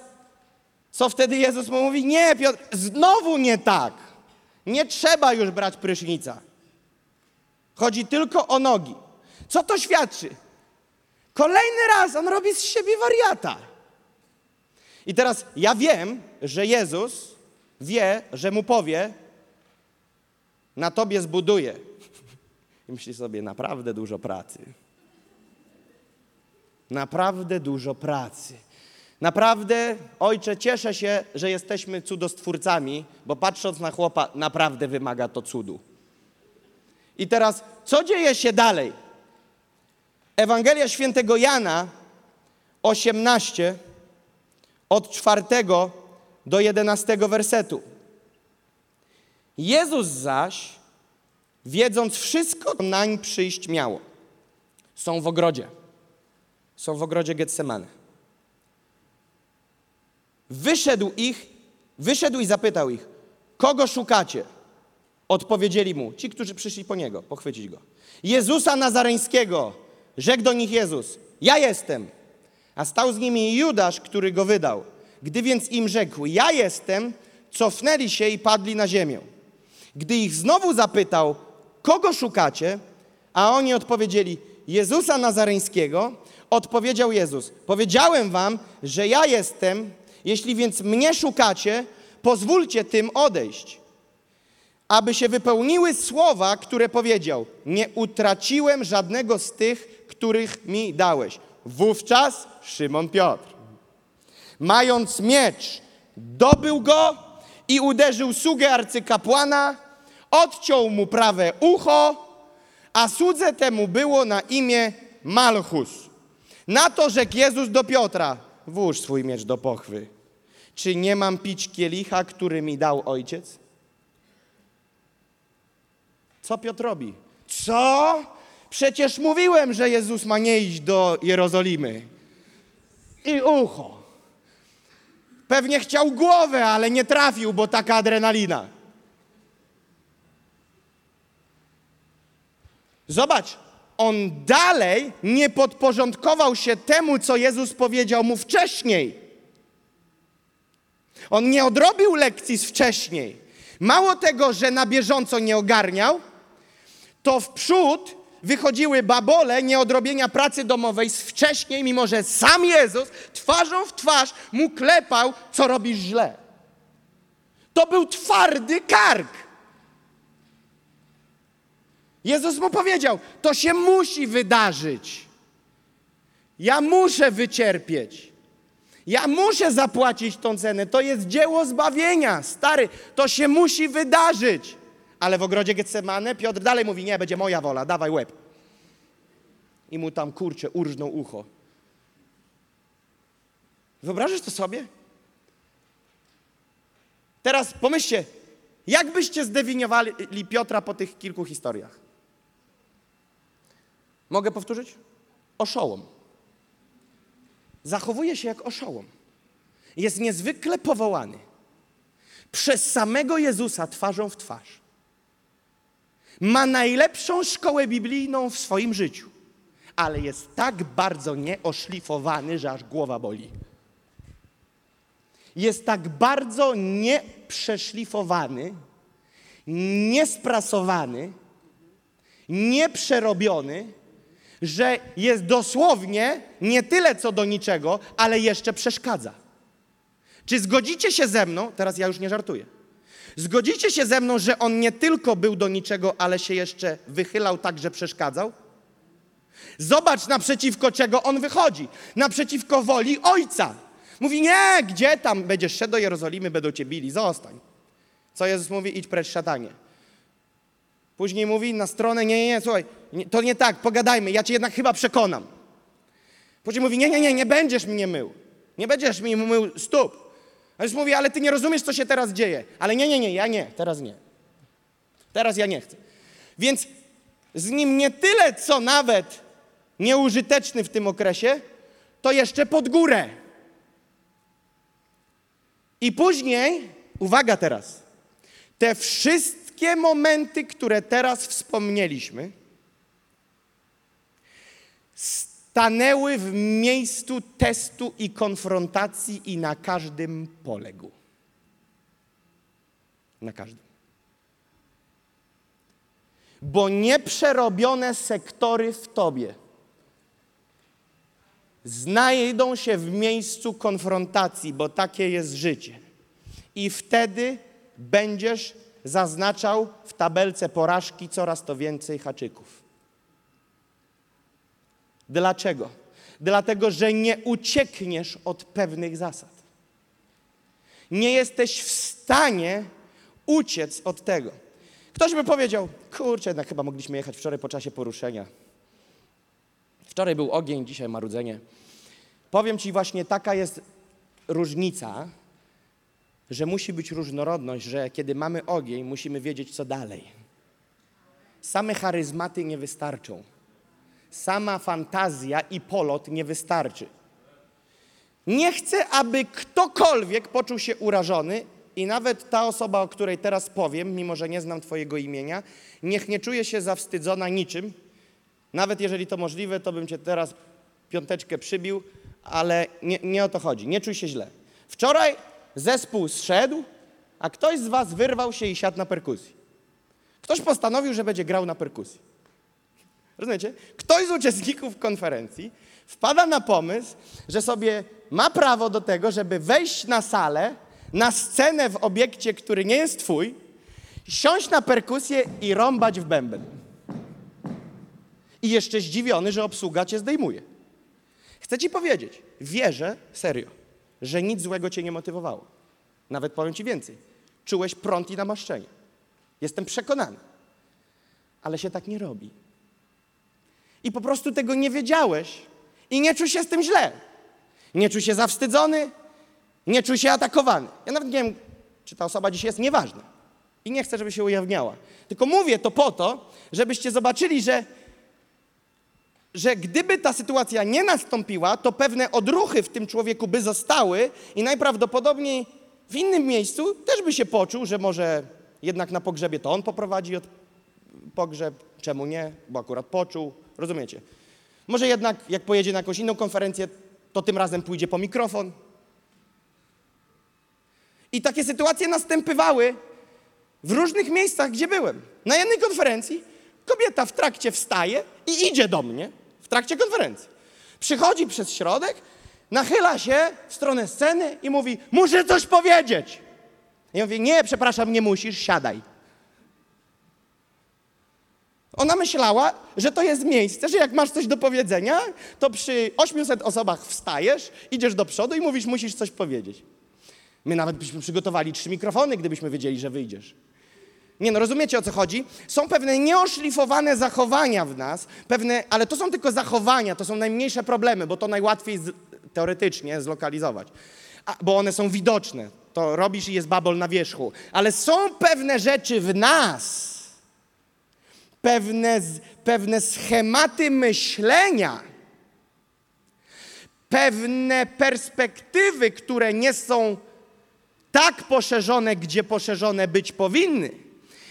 co wtedy Jezus mu mówi? Nie, Piotr, znowu nie tak. Nie trzeba już brać prysznica. Chodzi tylko o nogi. Co to świadczy? Kolejny raz on robi z siebie wariata. I teraz ja wiem, że Jezus wie, że mu powie, na tobie zbuduję. I myśli sobie, naprawdę dużo pracy. Naprawdę dużo pracy. Naprawdę, ojcze, cieszę się, że jesteśmy cudostwórcami, bo patrząc na chłopa, naprawdę wymaga to cudu. I teraz, co dzieje się dalej? Ewangelia świętego Jana 18, od 4 do 11 wersetu. Jezus zaś, wiedząc wszystko, nań przyjść miało, są w ogrodzie. Są w ogrodzie Getsemane. Wyszedł ich, wyszedł i zapytał ich, kogo szukacie? Odpowiedzieli mu, ci, którzy przyszli po niego, pochwycić go. Jezusa Nazareńskiego, rzekł do nich Jezus, ja jestem. A stał z nimi Judasz, który go wydał. Gdy więc im rzekł, ja jestem, cofnęli się i padli na ziemię. Gdy ich znowu zapytał, kogo szukacie, a oni odpowiedzieli, Jezusa Nazareńskiego, odpowiedział Jezus: Powiedziałem wam, że ja jestem, jeśli więc mnie szukacie, pozwólcie tym odejść. Aby się wypełniły słowa, które powiedział: Nie utraciłem żadnego z tych, których mi dałeś. Wówczas Szymon Piotr, mając miecz, dobył go i uderzył sługę arcykapłana, odciął mu prawe ucho, a słudze temu było na imię Malchus. Na to rzekł Jezus do Piotra, włóż swój miecz do pochwy. Czy nie mam pić kielicha, który mi dał ojciec? Co Piotr robi? Co? Przecież mówiłem, że Jezus ma nie iść do Jerozolimy. I ucho. Pewnie chciał głowę, ale nie trafił, bo taka adrenalina. Zobacz, on dalej nie podporządkował się temu, co Jezus powiedział mu wcześniej. On nie odrobił lekcji z wcześniej. Mało tego, że na bieżąco nie ogarniał, to w przód wychodziły babole nieodrobienia pracy domowej z wcześniej, mimo że sam Jezus twarzą w twarz mu klepał, co robisz źle. To był twardy kark. Jezus mu powiedział: To się musi wydarzyć. Ja muszę wycierpieć. Ja muszę zapłacić tą cenę. To jest dzieło zbawienia. Stary, to się musi wydarzyć. Ale w ogrodzie Getsemane Piotr dalej mówi: Nie, będzie moja wola, dawaj łeb. I mu tam kurczę, urżnął ucho. Wyobrażasz to sobie? Teraz pomyślcie, jak byście zdefiniowali Piotra po tych kilku historiach? Mogę powtórzyć? Oszołom. Zachowuje się jak oszołom. Jest niezwykle powołany przez samego Jezusa twarzą w twarz. Ma najlepszą szkołę biblijną w swoim życiu, ale jest tak bardzo nieoszlifowany, że aż głowa boli. Jest tak bardzo nieprzeszlifowany, niesprasowany, nieprzerobiony, że jest dosłownie nie tyle co do niczego, ale jeszcze przeszkadza. Czy zgodzicie się ze mną, teraz ja już nie żartuję, zgodzicie się ze mną, że on nie tylko był do niczego, ale się jeszcze wychylał tak, że przeszkadzał? Zobacz naprzeciwko czego on wychodzi. Naprzeciwko woli ojca. Mówi, nie, gdzie tam będziesz szedł do Jerozolimy, będą cię bili, zostań. Co Jezus mówi? Idź precz szatanie. Później mówi na stronę, nie, nie, nie, słuchaj, to nie tak, pogadajmy, ja cię jednak chyba przekonam. Później mówi, nie, nie, nie, nie będziesz mnie mył. Nie będziesz mi mył stóp. A już mówi, ale ty nie rozumiesz, co się teraz dzieje. Ale nie, nie, nie, ja nie, teraz nie. Teraz ja nie chcę. Więc z nim nie tyle, co nawet nieużyteczny w tym okresie, to jeszcze pod górę. I później, uwaga teraz, te wszystkie momenty, które teraz wspomnieliśmy, stanęły w miejscu testu i konfrontacji i na każdym poległ. Na każdym. Bo nieprzerobione sektory w tobie znajdą się w miejscu konfrontacji, bo takie jest życie. I wtedy będziesz zaznaczał w tabelce porażki coraz to więcej haczyków. Dlaczego? Dlatego, że nie uciekniesz od pewnych zasad. Nie jesteś w stanie uciec od tego. Ktoś by powiedział, kurczę, jednak chyba mogliśmy jechać wczoraj po czasie poruszenia. Wczoraj był ogień, dzisiaj marudzenie. Powiem Ci właśnie, taka jest różnica, że musi być różnorodność, że kiedy mamy ogień, musimy wiedzieć, co dalej. Same charyzmaty nie wystarczą. Sama fantazja i polot nie wystarczy. Nie chcę, aby ktokolwiek poczuł się urażony i nawet ta osoba, o której teraz powiem, mimo że nie znam Twojego imienia, niech nie czuje się zawstydzona niczym. Nawet jeżeli to możliwe, to bym Cię teraz piąteczkę przybił, ale nie, nie o to chodzi. Nie czuj się źle. Wczoraj zespół zszedł, a ktoś z Was wyrwał się i siadł na perkusji. Ktoś postanowił, że będzie grał na perkusji. Rozumiecie? Ktoś z uczestników konferencji wpada na pomysł, że sobie ma prawo do tego, żeby wejść na salę, na scenę w obiekcie, który nie jest twój, siąść na perkusję i rąbać w bęben. I jeszcze zdziwiony, że obsługa cię zdejmuje. Chcę ci powiedzieć, wierzę, serio, że nic złego cię nie motywowało. Nawet powiem ci więcej. Czułeś prąd i namaszczenie. Jestem przekonany. Ale się tak nie robi. I po prostu tego nie wiedziałeś i nie czuł się z tym źle. Nie czuł się zawstydzony, nie czuł się atakowany. Ja nawet nie wiem, czy ta osoba dziś jest, nieważne. I nie chcę, żeby się ujawniała. Tylko mówię to po to, żebyście zobaczyli, że że gdyby ta sytuacja nie nastąpiła, to pewne odruchy w tym człowieku by zostały i najprawdopodobniej w innym miejscu też by się poczuł, że może jednak na pogrzebie to on poprowadzi pogrzeb, czemu nie, bo akurat poczuł, rozumiecie? Może jednak jak pojedzie na jakąś inną konferencję, to tym razem pójdzie po mikrofon. I takie sytuacje następowały w różnych miejscach, gdzie byłem. Na jednej konferencji kobieta w trakcie wstaje i idzie do mnie w trakcie konferencji. Przychodzi przez środek, nachyla się w stronę sceny i mówi: Muszę coś powiedzieć. Ja mówię: Nie, przepraszam, nie musisz, siadaj. Ona myślała, że to jest miejsce, że jak masz coś do powiedzenia, to przy 800 osobach wstajesz, idziesz do przodu i mówisz: Musisz coś powiedzieć. My nawet byśmy przygotowali trzy mikrofony, gdybyśmy wiedzieli, że wyjdziesz. Nie no, rozumiecie o co chodzi? Są pewne nieoszlifowane zachowania w nas, pewne, ale to są tylko zachowania, to są najmniejsze problemy, bo to najłatwiej z, teoretycznie zlokalizować. A, bo one są widoczne. To robisz i jest babol na wierzchu. Ale są pewne rzeczy w nas, pewne, pewne schematy myślenia, pewne perspektywy, które nie są tak poszerzone, gdzie poszerzone być powinny.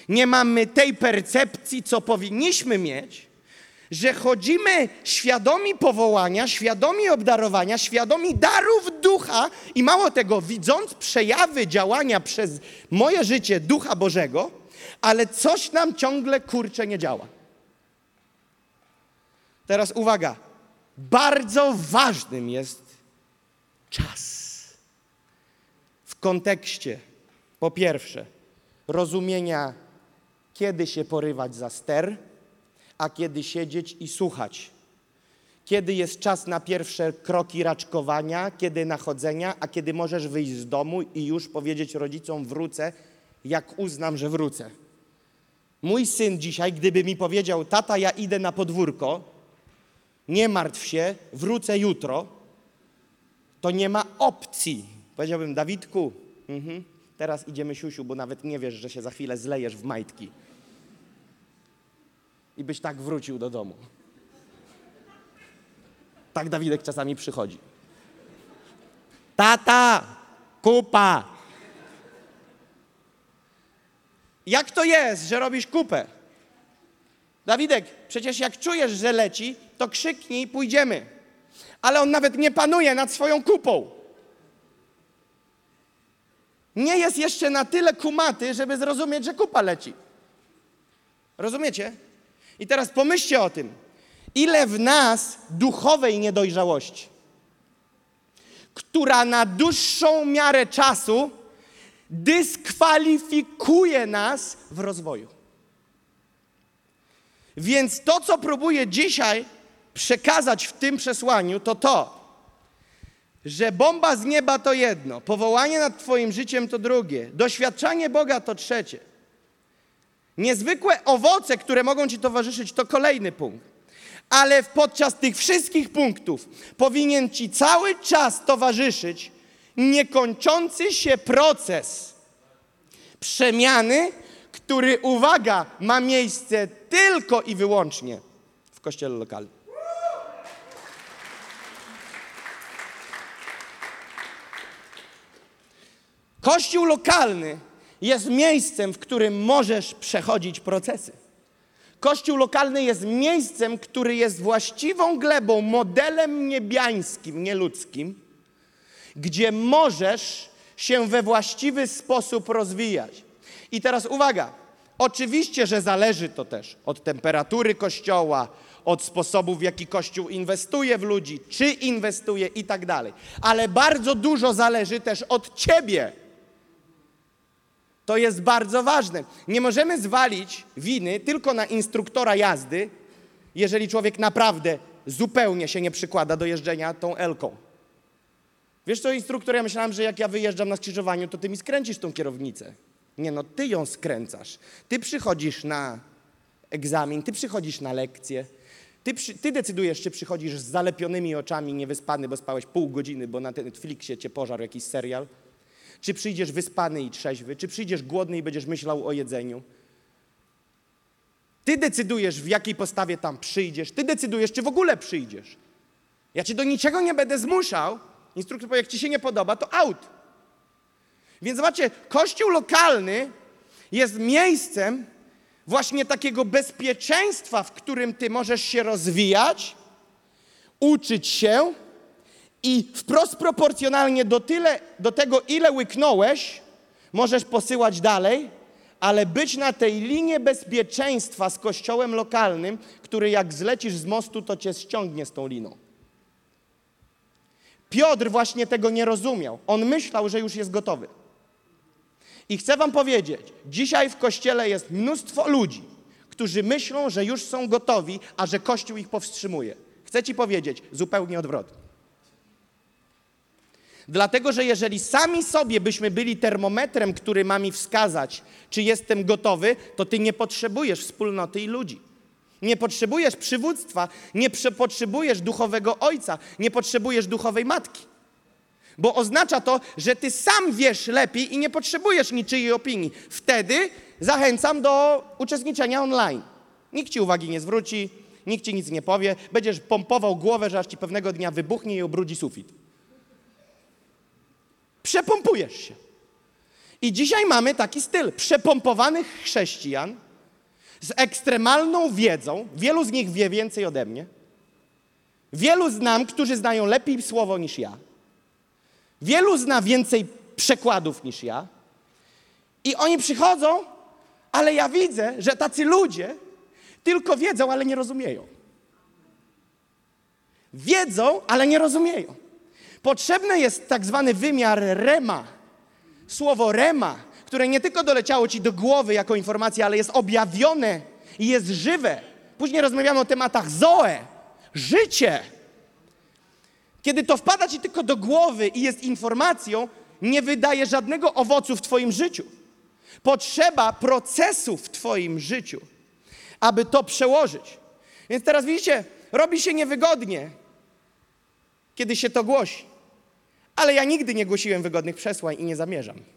Nie mamy tej percepcji, co powinniśmy mieć, że chodzimy świadomi powołania, świadomi obdarowania, świadomi darów ducha i mało tego, widząc przejawy działania przez moje życie ducha Bożego, ale coś nam ciągle kurcze nie działa. Teraz uwaga, bardzo ważnym jest czas. W kontekście, po pierwsze, rozumienia kiedy się porywać za ster, a kiedy siedzieć i słuchać. Kiedy jest czas na pierwsze kroki raczkowania, kiedy nachodzenia, a kiedy możesz wyjść z domu i już powiedzieć rodzicom wrócę, jak uznam, że wrócę. Mój syn dzisiaj, gdyby mi powiedział, tata, ja idę na podwórko, nie martw się, wrócę jutro, to nie ma opcji. Powiedziałbym, Dawidku, mhm, teraz idziemy siusiu, bo nawet nie wiesz, że się za chwilę zlejesz w majtki i byś tak wrócił do domu. Tak Dawidek czasami przychodzi. Tata, kupa. Jak to jest, że robisz kupę? Dawidek, przecież jak czujesz, że leci, to krzyknij, pójdziemy. Ale on nawet nie panuje nad swoją kupą. Nie jest jeszcze na tyle kumaty, żeby zrozumieć, że kupa leci. Rozumiecie? I teraz pomyślcie o tym, ile w nas duchowej niedojrzałości, która na dłuższą miarę czasu dyskwalifikuje nas w rozwoju. Więc to, co próbuję dzisiaj przekazać w tym przesłaniu, to to, że bomba z nieba to jedno, powołanie nad Twoim życiem to drugie, doświadczanie Boga to trzecie. Niezwykłe owoce, które mogą Ci towarzyszyć, to kolejny punkt. Ale podczas tych wszystkich punktów powinien Ci cały czas towarzyszyć niekończący się proces przemiany, który, uwaga, ma miejsce tylko i wyłącznie w kościele lokalnym. Kościół lokalny jest miejscem, w którym możesz przechodzić procesy. Kościół lokalny jest miejscem, który jest właściwą glebą, modelem niebiańskim, nieludzkim, gdzie możesz się we właściwy sposób rozwijać. I teraz uwaga, Oczywiście, że zależy to też od temperatury kościoła, od sposobu, w jaki kościół inwestuje w ludzi, czy inwestuje i tak dalej. Ale bardzo dużo zależy też od ciebie. To jest bardzo ważne. Nie możemy zwalić winy tylko na instruktora jazdy, jeżeli człowiek naprawdę zupełnie się nie przykłada do jeżdżenia tą elką. Wiesz co, instruktor, ja myślałem, że jak ja wyjeżdżam na skrzyżowaniu, to ty mi skręcisz tą kierownicę. Nie no, ty ją skręcasz. Ty przychodzisz na egzamin, ty przychodzisz na lekcję. Ty, przy, ty decydujesz, czy przychodzisz z zalepionymi oczami, niewyspany, bo spałeś pół godziny, bo na Netflixie cię pożarł jakiś serial. Czy przyjdziesz wyspany i trzeźwy, czy przyjdziesz głodny i będziesz myślał o jedzeniu. Ty decydujesz, w jakiej postawie tam przyjdziesz. Ty decydujesz, czy w ogóle przyjdziesz. Ja cię do niczego nie będę zmuszał. Instruktor powie, jak ci się nie podoba, to out. Więc zobaczcie, kościół lokalny jest miejscem właśnie takiego bezpieczeństwa, w którym ty możesz się rozwijać, uczyć się i wprost proporcjonalnie do, tyle, do tego, ile łyknąłeś, możesz posyłać dalej, ale być na tej linii bezpieczeństwa z kościołem lokalnym, który jak zlecisz z mostu, to cię ściągnie z tą liną. Piotr właśnie tego nie rozumiał. On myślał, że już jest gotowy. I chcę wam powiedzieć, dzisiaj w kościele jest mnóstwo ludzi, którzy myślą, że już są gotowi, a że Kościół ich powstrzymuje. Chcę ci powiedzieć, zupełnie odwrotnie. Dlatego, że jeżeli sami sobie byśmy byli termometrem, który ma mi wskazać, czy jestem gotowy, to ty nie potrzebujesz wspólnoty i ludzi. Nie potrzebujesz przywództwa, nie potrzebujesz duchowego ojca, nie potrzebujesz duchowej matki. Bo oznacza to, że ty sam wiesz lepiej i nie potrzebujesz niczyjej opinii. Wtedy zachęcam do uczestniczenia online. Nikt ci uwagi nie zwróci, nikt ci nic nie powie, będziesz pompował głowę, że aż ci pewnego dnia wybuchnie i obrudzi sufit. Przepompujesz się. I dzisiaj mamy taki styl przepompowanych chrześcijan z ekstremalną wiedzą. Wielu z nich wie więcej ode mnie. Wielu znam, którzy znają lepiej słowo niż ja. Wielu zna więcej przekładów niż ja. I oni przychodzą, ale ja widzę, że tacy ludzie tylko wiedzą, ale nie rozumieją. Wiedzą, ale nie rozumieją. Potrzebny jest tak zwany wymiar rema. Słowo rema, które nie tylko doleciało ci do głowy jako informacja, ale jest objawione i jest żywe. Później rozmawiamy o tematach zoe, życie. Kiedy to wpada ci tylko do głowy i jest informacją, nie wydaje żadnego owocu w twoim życiu. Potrzeba procesu w twoim życiu, aby to przełożyć. Więc teraz widzicie, robi się niewygodnie, kiedy się to głosi. Ale ja nigdy nie głosiłem wygodnych przesłań i nie zamierzam.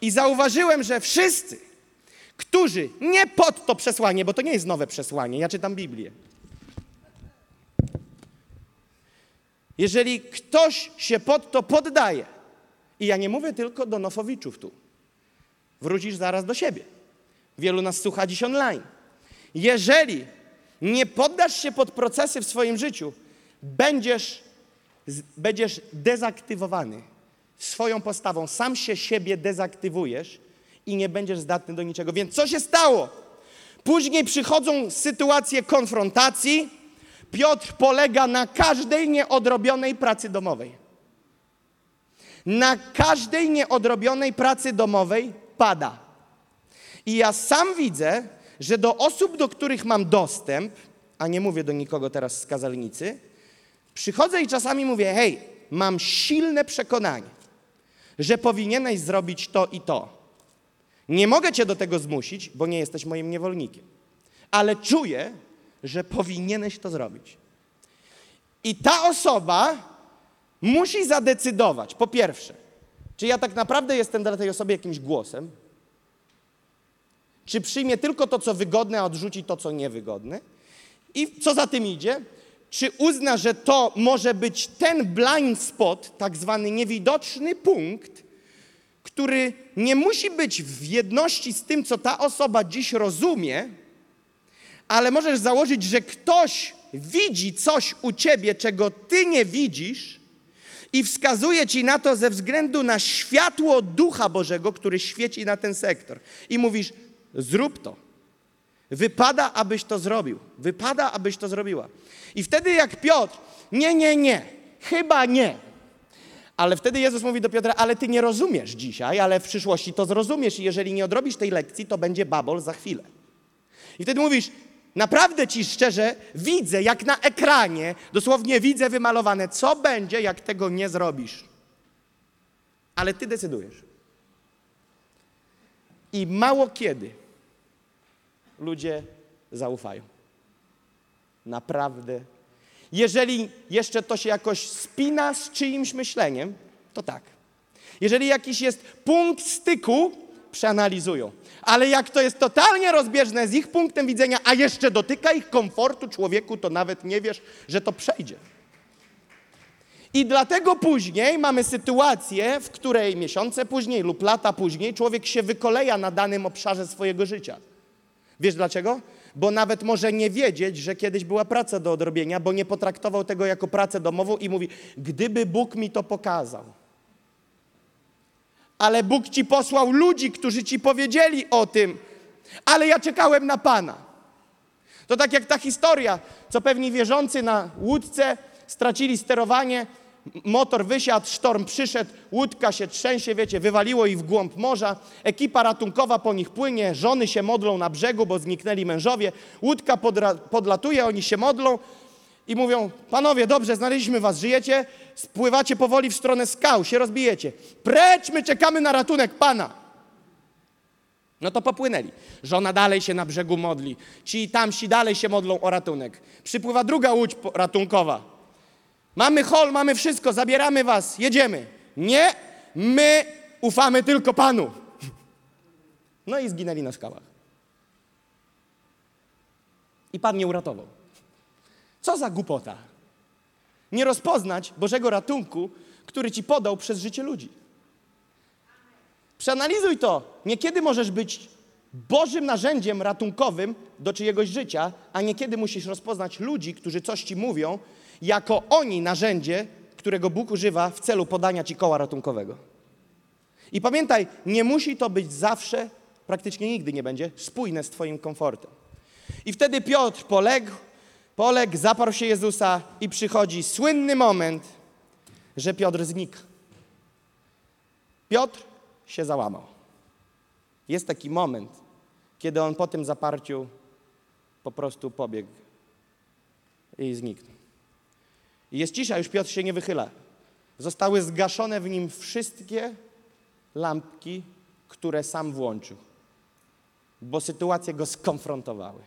I zauważyłem, że wszyscy, którzy nie pod to przesłanie, bo to nie jest nowe przesłanie, ja czytam Biblię. Jeżeli ktoś się pod to poddaje, i ja nie mówię tylko do Nofowiczów tu, wrócisz zaraz do siebie. Wielu nas słucha dziś online. Jeżeli nie poddasz się pod procesy w swoim życiu, będziesz, będziesz dezaktywowany swoją postawą. Sam się siebie dezaktywujesz i nie będziesz zdatny do niczego. Więc co się stało? Później przychodzą sytuacje konfrontacji. Piotr polega na każdej nieodrobionej pracy domowej. Na każdej nieodrobionej pracy domowej pada. I ja sam widzę, że do osób, do których mam dostęp, a nie mówię do nikogo teraz z kazalnicy, przychodzę i czasami mówię: Hej, mam silne przekonanie, że powinieneś zrobić to i to. Nie mogę cię do tego zmusić, bo nie jesteś moim niewolnikiem, ale czuję, że powinieneś to zrobić. I ta osoba musi zadecydować, po pierwsze, czy ja tak naprawdę jestem dla tej osoby jakimś głosem, czy przyjmie tylko to, co wygodne, a odrzuci to, co niewygodne. I co za tym idzie, czy uzna, że to może być ten blind spot, tak zwany niewidoczny punkt, który nie musi być w jedności z tym, co ta osoba dziś rozumie, ale możesz założyć, że ktoś widzi coś u ciebie, czego ty nie widzisz, I wskazuje ci na to ze względu na światło Ducha Bożego, który świeci na ten sektor. I mówisz, zrób to. Wypada, abyś to zrobił. Wypada, abyś to zrobiła. I wtedy jak Piotr, nie, nie, nie, chyba nie. Ale wtedy Jezus mówi do Piotra, ale ty nie rozumiesz dzisiaj, ale w przyszłości to zrozumiesz i jeżeli nie odrobisz tej lekcji, to będzie babol za chwilę. I wtedy mówisz, naprawdę ci szczerze widzę, jak na ekranie, dosłownie widzę wymalowane, co będzie, jak tego nie zrobisz. Ale ty decydujesz. I mało kiedy ludzie zaufają. Naprawdę. Jeżeli jeszcze to się jakoś spina z czyimś myśleniem, to tak. Jeżeli jakiś jest punkt styku, przeanalizują. Ale jak to jest totalnie rozbieżne z ich punktem widzenia, a jeszcze dotyka ich komfortu człowieku, to nawet nie wiesz, że to przejdzie. I dlatego później mamy sytuację, w której miesiące później lub lata później człowiek się wykoleja na danym obszarze swojego życia. Wiesz dlaczego? Bo nawet może nie wiedzieć, że kiedyś była praca do odrobienia, bo nie potraktował tego jako pracę domową i mówi: Gdyby Bóg mi to pokazał. Ale Bóg ci posłał ludzi, którzy ci powiedzieli o tym, ale ja czekałem na Pana. To tak jak ta historia, co pewni wierzący na łódce stracili sterowanie, motor wysiadł, sztorm przyszedł, łódka się trzęsie, wiecie, wywaliło ich w głąb morza, ekipa ratunkowa po nich płynie, żony się modlą na brzegu, bo zniknęli mężowie, łódka podlatuje, oni się modlą i mówią, panowie, dobrze, znaleźliśmy was, żyjecie, spływacie powoli w stronę skał, się rozbijecie. Precz, my czekamy na ratunek Pana. No to popłynęli. Żona dalej się na brzegu modli. Ci tamsi dalej się modlą o ratunek. Przypływa druga łódź ratunkowa. Mamy hol, mamy wszystko, zabieramy was, jedziemy. Nie, my ufamy tylko Panu. (laughs) No i zginęli na skałach. I Pan nie uratował. Co za głupota. Nie rozpoznać Bożego ratunku, który ci podał przez życie ludzi. Przeanalizuj to. Niekiedy możesz być Bożym narzędziem ratunkowym do czyjegoś życia, a niekiedy musisz rozpoznać ludzi, którzy coś ci mówią, jako oni narzędzie, którego Bóg używa w celu podania ci koła ratunkowego. I pamiętaj, nie musi to być zawsze, praktycznie nigdy nie będzie, spójne z Twoim komfortem. I wtedy Piotr poległ, poległ, zaparł się Jezusa i przychodzi słynny moment, że Piotr znikł. Piotr się załamał. Jest taki moment, kiedy on po tym zaparciu po prostu pobiegł i zniknął. Jest cisza, już Piotr się nie wychyla. Zostały zgaszone w nim wszystkie lampki, które sam włączył, bo sytuacje go skonfrontowały.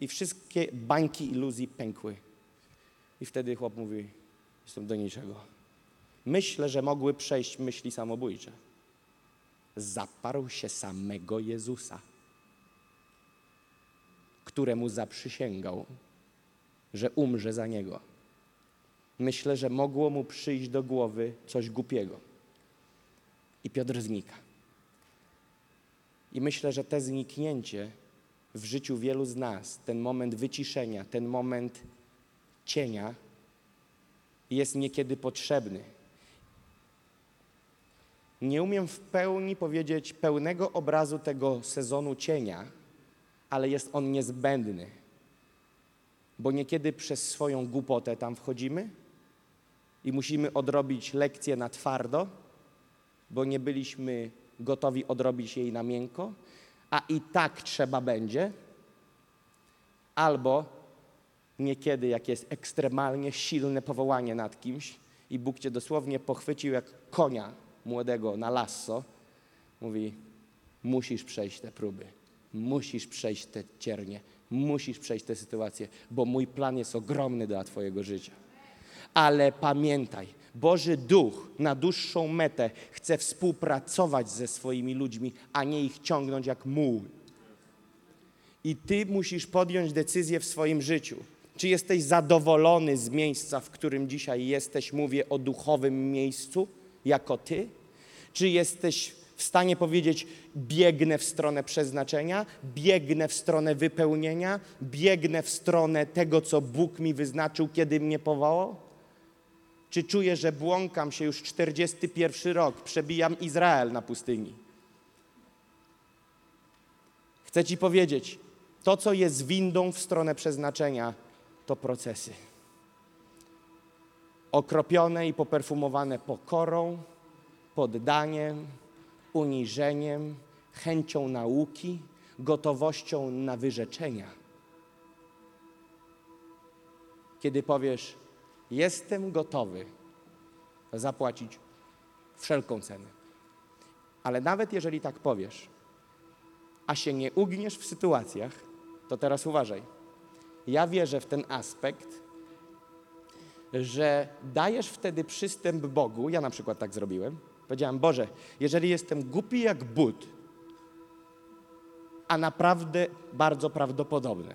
I wszystkie bańki iluzji pękły. I wtedy chłop mówi: Jestem do niczego. Myślę, że mogły przejść myśli samobójcze. Zaparł się samego Jezusa, któremu zaprzysięgał, że umrze za niego. Myślę, że mogło mu przyjść do głowy coś głupiego. I Piotr znika. I myślę, że te zniknięcie w życiu wielu z nas, ten moment wyciszenia, ten moment cienia, jest niekiedy potrzebny. Nie umiem w pełni powiedzieć pełnego obrazu tego sezonu cienia, ale jest on niezbędny, bo niekiedy przez swoją głupotę tam wchodzimy i musimy odrobić lekcję na twardo, bo nie byliśmy gotowi odrobić jej na miękko, a i tak trzeba będzie, albo niekiedy, jak jest ekstremalnie silne powołanie nad kimś i Bóg cię dosłownie pochwycił jak konia młodego na lasso, mówi: Musisz przejść te próby, musisz przejść te ciernie, musisz przejść te sytuacje, bo mój plan jest ogromny dla Twojego życia. Ale pamiętaj, Boży Duch na dłuższą metę chce współpracować ze swoimi ludźmi, a nie ich ciągnąć jak muł. I ty musisz podjąć decyzję w swoim życiu. Czy jesteś zadowolony z miejsca, w którym dzisiaj jesteś? Mówię o duchowym miejscu, jako ty. Czy jesteś w stanie powiedzieć: biegnę w stronę przeznaczenia, biegnę w stronę wypełnienia, biegnę w stronę tego, co Bóg mi wyznaczył, kiedy mnie powołał? Czy czuję, że błąkam się już 41 rok, przebijam Izrael na pustyni? Chcę Ci powiedzieć, to, co jest windą w stronę przeznaczenia, to procesy. Okropione i poperfumowane pokorą, poddaniem, uniżeniem, chęcią nauki, gotowością na wyrzeczenia. Kiedy powiesz, jestem gotowy zapłacić wszelką cenę. Ale nawet jeżeli tak powiesz, a się nie ugniesz w sytuacjach, to teraz uważaj. Ja wierzę w ten aspekt, że dajesz wtedy przystęp Bogu. Ja na przykład tak zrobiłem. Powiedziałem, Boże, jeżeli jestem głupi jak but, a naprawdę bardzo prawdopodobne.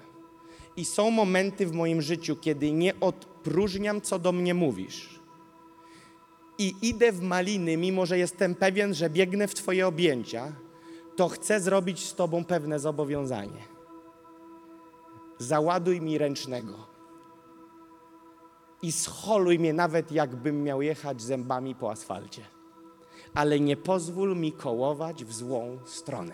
I są momenty w moim życiu, kiedy nie odpróżniam, co do mnie mówisz. I idę w maliny, mimo że jestem pewien, że biegnę w Twoje objęcia, to chcę zrobić z Tobą pewne zobowiązanie. Załaduj mi ręcznego i scholuj mnie, nawet jakbym miał jechać zębami po asfalcie. Ale nie pozwól mi kołować w złą stronę.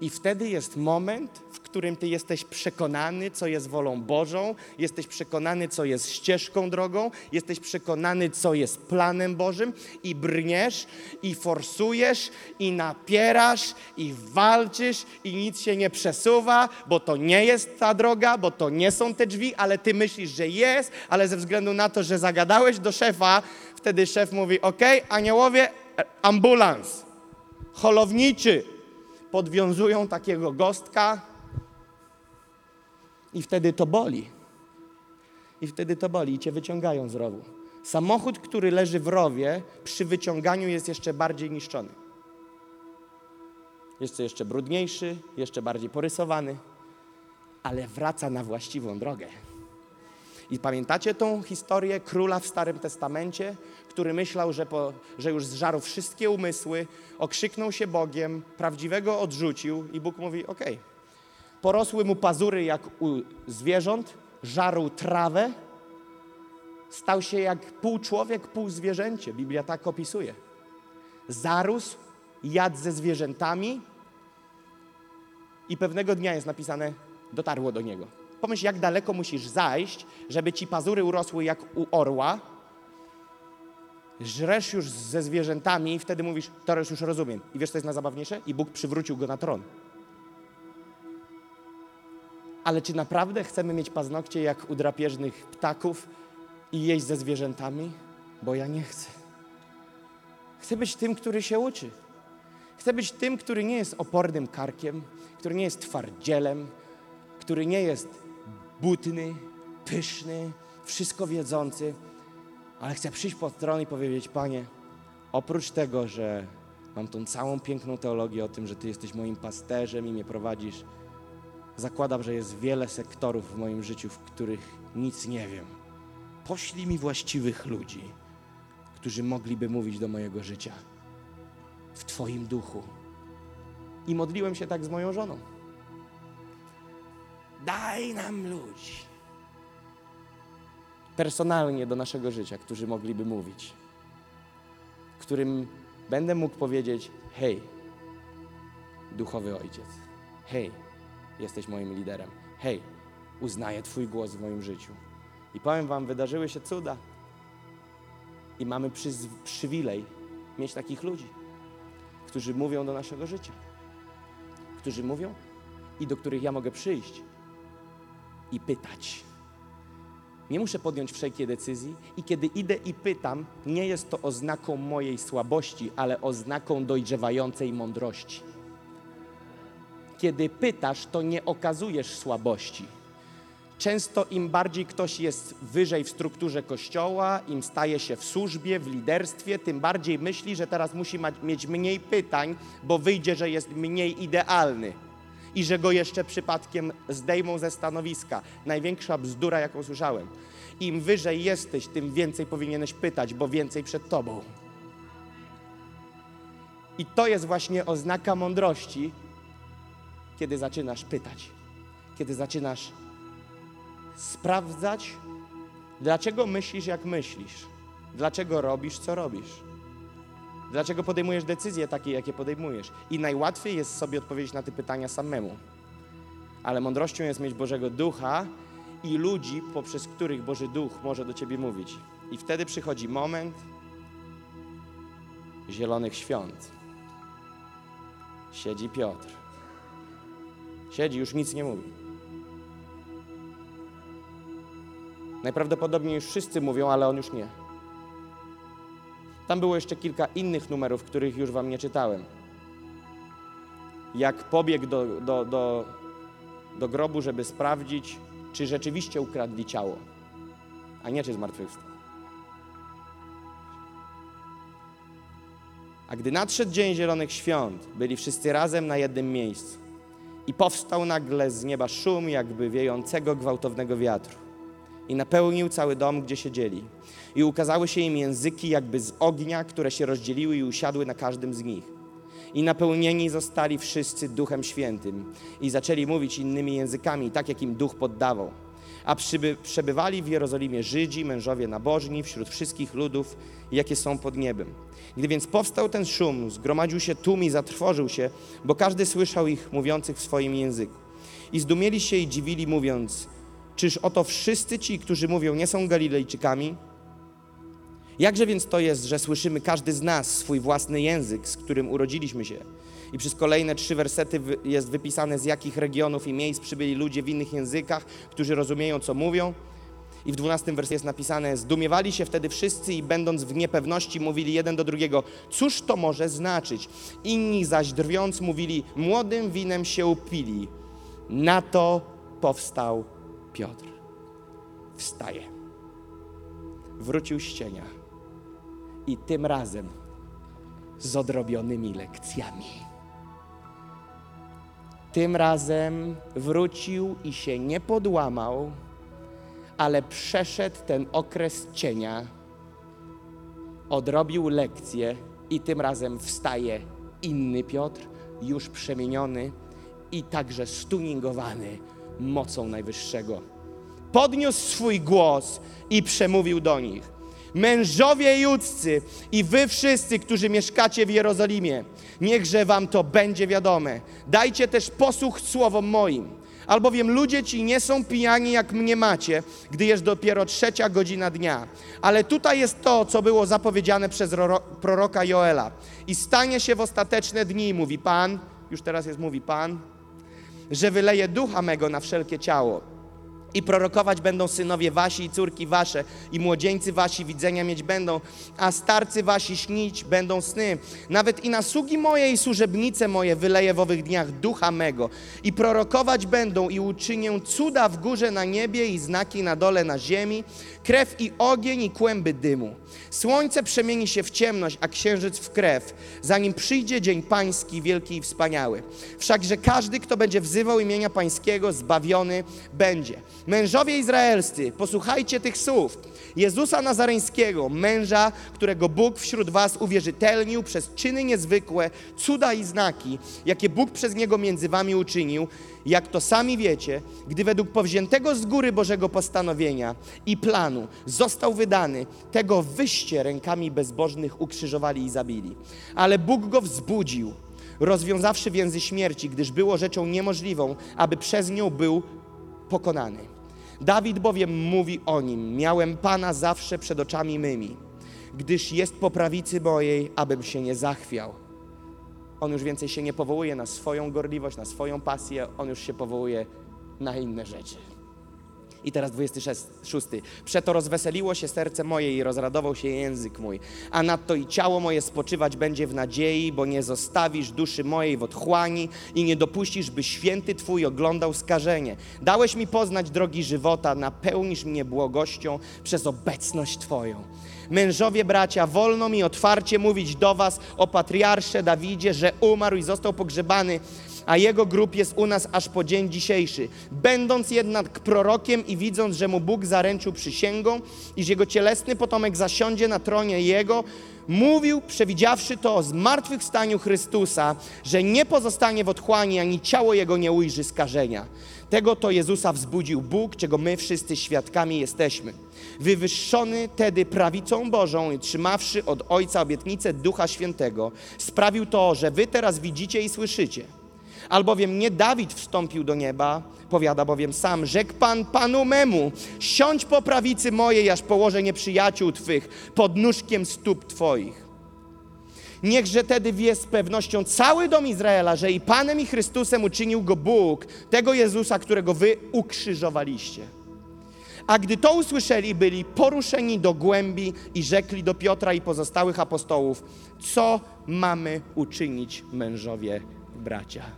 I wtedy jest moment, w którym ty jesteś przekonany, co jest wolą Bożą, jesteś przekonany, co jest ścieżką drogą, jesteś przekonany, co jest planem Bożym i brniesz, i forsujesz, i napierasz, i walczysz, i nic się nie przesuwa, bo to nie jest ta droga, bo to nie są te drzwi, ale ty myślisz, że jest, ale ze względu na to, że zagadałeś do szefa, wtedy szef mówi, ok, aniołowie, e, ambulans, holowniczy, podwiązują takiego gostka i wtedy to boli. I wtedy to boli i cię wyciągają z rowu. Samochód, który leży w rowie, przy wyciąganiu jest jeszcze bardziej niszczony. Jest jeszcze brudniejszy, jeszcze bardziej porysowany, ale wraca na właściwą drogę. I pamiętacie tą historię króla w Starym Testamencie, który myślał, że, po, że już zżarł wszystkie umysły, okrzyknął się Bogiem, prawdziwego odrzucił i Bóg mówi, okej. Porosły mu pazury jak u zwierząt, żarł trawę, stał się jak pół człowiek, pół zwierzęcie. Biblia tak opisuje. Zarósł, jadł ze zwierzętami i pewnego dnia jest napisane, dotarło do niego. Pomyśl, jak daleko musisz zajść, żeby ci pazury urosły jak u orła. Żresz już ze zwierzętami i wtedy mówisz, teraz już rozumiem. I wiesz, co jest najzabawniejsze? I Bóg przywrócił go na tron. Ale czy naprawdę chcemy mieć paznokcie jak u drapieżnych ptaków i jeść ze zwierzętami? Bo ja nie chcę. Chcę być tym, który się uczy. Chcę być tym, który nie jest opornym karkiem, który nie jest twardzielem, który nie jest butny, pyszny, wszystko wiedzący, ale chcę przyjść pod tron i powiedzieć, Panie, oprócz tego, że mam tą całą piękną teologię o tym, że Ty jesteś moim pasterzem i mnie prowadzisz, zakładam, że jest wiele sektorów w moim życiu, w których nic nie wiem. Poślij mi właściwych ludzi, którzy mogliby mówić do mojego życia w Twoim duchu. I modliłem się tak z moją żoną. Daj nam ludzi. Personalnie do naszego życia, którzy mogliby mówić, którym będę mógł powiedzieć: Hej, duchowy ojciec, hej, jesteś moim liderem, hej, uznaję Twój głos w moim życiu. I powiem Wam, wydarzyły się cuda. I mamy przywilej mieć takich ludzi, którzy mówią do naszego życia, którzy mówią i do których ja mogę przyjść i pytać. Nie muszę podjąć wszelkiej decyzji i kiedy idę i pytam, nie jest to oznaką mojej słabości, ale oznaką dojrzewającej mądrości. Kiedy pytasz, to nie okazujesz słabości. Często im bardziej ktoś jest wyżej w strukturze kościoła, im staje się w służbie, w liderstwie, tym bardziej myśli, że teraz musi mieć mniej pytań, bo wyjdzie, że jest mniej idealny i że go jeszcze przypadkiem zdejmą ze stanowiska. Największa bzdura, jaką słyszałem. Im wyżej jesteś, tym więcej powinieneś pytać, bo więcej przed tobą. I to jest właśnie oznaka mądrości, kiedy zaczynasz pytać, kiedy zaczynasz sprawdzać, dlaczego myślisz, jak myślisz, dlaczego robisz, co robisz, dlaczego podejmujesz decyzje takie, jakie podejmujesz. I najłatwiej jest sobie odpowiedzieć na te pytania samemu. Ale mądrością jest mieć Bożego Ducha i ludzi, poprzez których Boży Duch może do ciebie mówić. I wtedy przychodzi moment zielonych świąt. Siedzi Piotr. Siedzi, już nic nie mówi. Najprawdopodobniej już wszyscy mówią, ale on już nie. Tam było jeszcze kilka innych numerów, których już wam nie czytałem. Jak pobiegł do, do, do, do grobu, żeby sprawdzić, czy rzeczywiście ukradli ciało, a nie czy zmartwychwstał. A gdy nadszedł dzień Zielonych Świąt, byli wszyscy razem na jednym miejscu. I powstał nagle z nieba szum, jakby wiejącego gwałtownego wiatru. I napełnił cały dom, gdzie siedzieli. I ukazały się im języki jakby z ognia, które się rozdzieliły i usiadły na każdym z nich. I napełnieni zostali wszyscy Duchem Świętym i zaczęli mówić innymi językami, tak jak im Duch poddawał. A przyby, przebywali w Jerozolimie Żydzi, mężowie nabożni, wśród wszystkich ludów, jakie są pod niebem. Gdy więc powstał ten szum, zgromadził się tłum i zatrwożył się, bo każdy słyszał ich mówiących w swoim języku. I zdumieli się i dziwili, mówiąc, czyż oto wszyscy ci, którzy mówią, nie są Galilejczykami? Jakże więc to jest, że słyszymy każdy z nas swój własny język, z którym urodziliśmy się? I przez kolejne trzy wersety jest wypisane, z jakich regionów i miejsc przybyli ludzie w innych językach, którzy rozumieją, co mówią. I w dwunastym wersie jest napisane: Zdumiewali się wtedy wszyscy i będąc w niepewności, mówili jeden do drugiego: Cóż to może znaczyć? Inni zaś drwiąc mówili: Młodym winem się upili. Na to powstał Piotr. Wstaje. Wrócił z cienia. I tym razem z odrobionymi lekcjami. Tym razem wrócił i się nie podłamał, ale przeszedł ten okres cienia, odrobił lekcję i tym razem wstaje inny Piotr, już przemieniony i także stuningowany mocą Najwyższego. Podniósł swój głos i przemówił do nich. Mężowie judzcy i wy wszyscy, którzy mieszkacie w Jerozolimie, niechże wam to będzie wiadome. Dajcie też posłuch słowom moim. Albowiem ludzie ci nie są pijani, jak mnie macie, gdy jest dopiero trzecia godzina dnia. Ale tutaj jest to, co było zapowiedziane przez roro- proroka Joela. I stanie się w ostateczne dni, mówi Pan, już teraz jest mówi Pan, że wyleje ducha mego na wszelkie ciało. I prorokować będą synowie wasi i córki wasze, i młodzieńcy wasi widzenia mieć będą, a starcy wasi śnić będą sny. Nawet i na sługi moje i służebnice moje wyleję w owych dniach ducha mego. I prorokować będą i uczynię cuda w górze na niebie i znaki na dole na ziemi, krew i ogień i kłęby dymu. Słońce przemieni się w ciemność, a księżyc w krew, zanim przyjdzie dzień pański wielki i wspaniały. Wszakże każdy, kto będzie wzywał imienia pańskiego, zbawiony będzie. Mężowie izraelscy, posłuchajcie tych słów. Jezusa Nazareńskiego, męża, którego Bóg wśród was uwierzytelnił przez czyny niezwykłe, cuda i znaki, jakie Bóg przez niego między wami uczynił, jak to sami wiecie, gdy według powziętego z góry Bożego postanowienia i planu został wydany, tego wyście rękami bezbożnych ukrzyżowali i zabili. Ale Bóg go wzbudził, rozwiązawszy więzy śmierci, gdyż było rzeczą niemożliwą, aby przez nią był pokonany. Dawid bowiem mówi o nim: Miałem Pana zawsze przed oczami mymi, gdyż jest po prawicy mojej, abym się nie zachwiał. On już więcej się nie powołuje na swoją gorliwość, na swoją pasję, on już się powołuje na inne rzeczy. I teraz 26. Przeto rozweseliło się serce moje i rozradował się język mój, a nadto i ciało moje spoczywać będzie w nadziei, bo nie zostawisz duszy mojej w otchłani i nie dopuścisz, by święty Twój oglądał skażenie. Dałeś mi poznać drogi żywota, napełnisz mnie błogością przez obecność Twoją. Mężowie, bracia, wolno mi otwarcie mówić do Was o patriarsze Dawidzie, że umarł i został pogrzebany, a jego grób jest u nas aż po dzień dzisiejszy. Będąc jednak prorokiem i widząc, że mu Bóg zaręczył przysięgą, iż jego cielesny potomek zasiądzie na tronie jego, mówił, przewidziawszy to o zmartwychwstaniu Chrystusa, że nie pozostanie w otchłani, ani ciało jego nie ujrzy skażenia. Tego to Jezusa wzbudził Bóg, czego my wszyscy świadkami jesteśmy. Wywyższony tedy prawicą Bożą i trzymawszy od Ojca obietnicę Ducha Świętego, sprawił to, że wy teraz widzicie i słyszycie. Albowiem nie Dawid wstąpił do nieba, powiada bowiem sam, rzekł Pan Panu memu, siądź po prawicy mojej, aż położę nieprzyjaciół Twych pod nóżkiem stóp Twoich. Niechże tedy wie z pewnością cały dom Izraela, że i Panem i Chrystusem uczynił go Bóg, tego Jezusa, którego wy ukrzyżowaliście. A gdy to usłyszeli, byli poruszeni do głębi i rzekli do Piotra i pozostałych apostołów, co mamy uczynić mężowie bracia.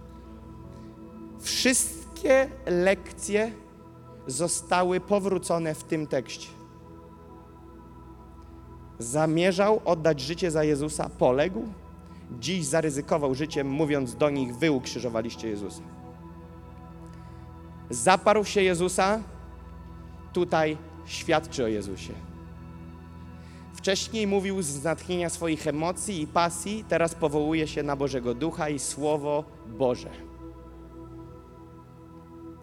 Wszystkie lekcje zostały powrócone w tym tekście. Zamierzał oddać życie za Jezusa, poległ, dziś zaryzykował życiem, mówiąc do nich: Wy ukrzyżowaliście Jezusa. Zaparł się Jezusa, tutaj świadczy o Jezusie. Wcześniej mówił z natchnienia swoich emocji i pasji, teraz powołuje się na Bożego Ducha i Słowo Boże.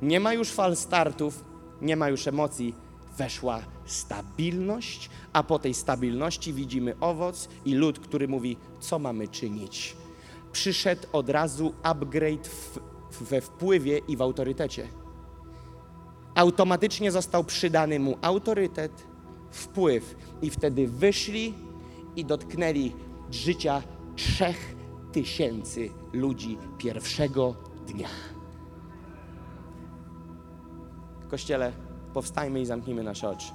Nie ma już fal startów, nie ma już emocji. Weszła stabilność, a po tej stabilności widzimy owoc i lud, który mówi, co mamy czynić. Przyszedł od razu upgrade w, we wpływie i w autorytecie. Automatycznie został przydany mu autorytet, wpływ, i wtedy wyszli i dotknęli życia trzech tysięcy ludzi pierwszego dnia. Kościele, powstajmy i zamknijmy nasze oczy.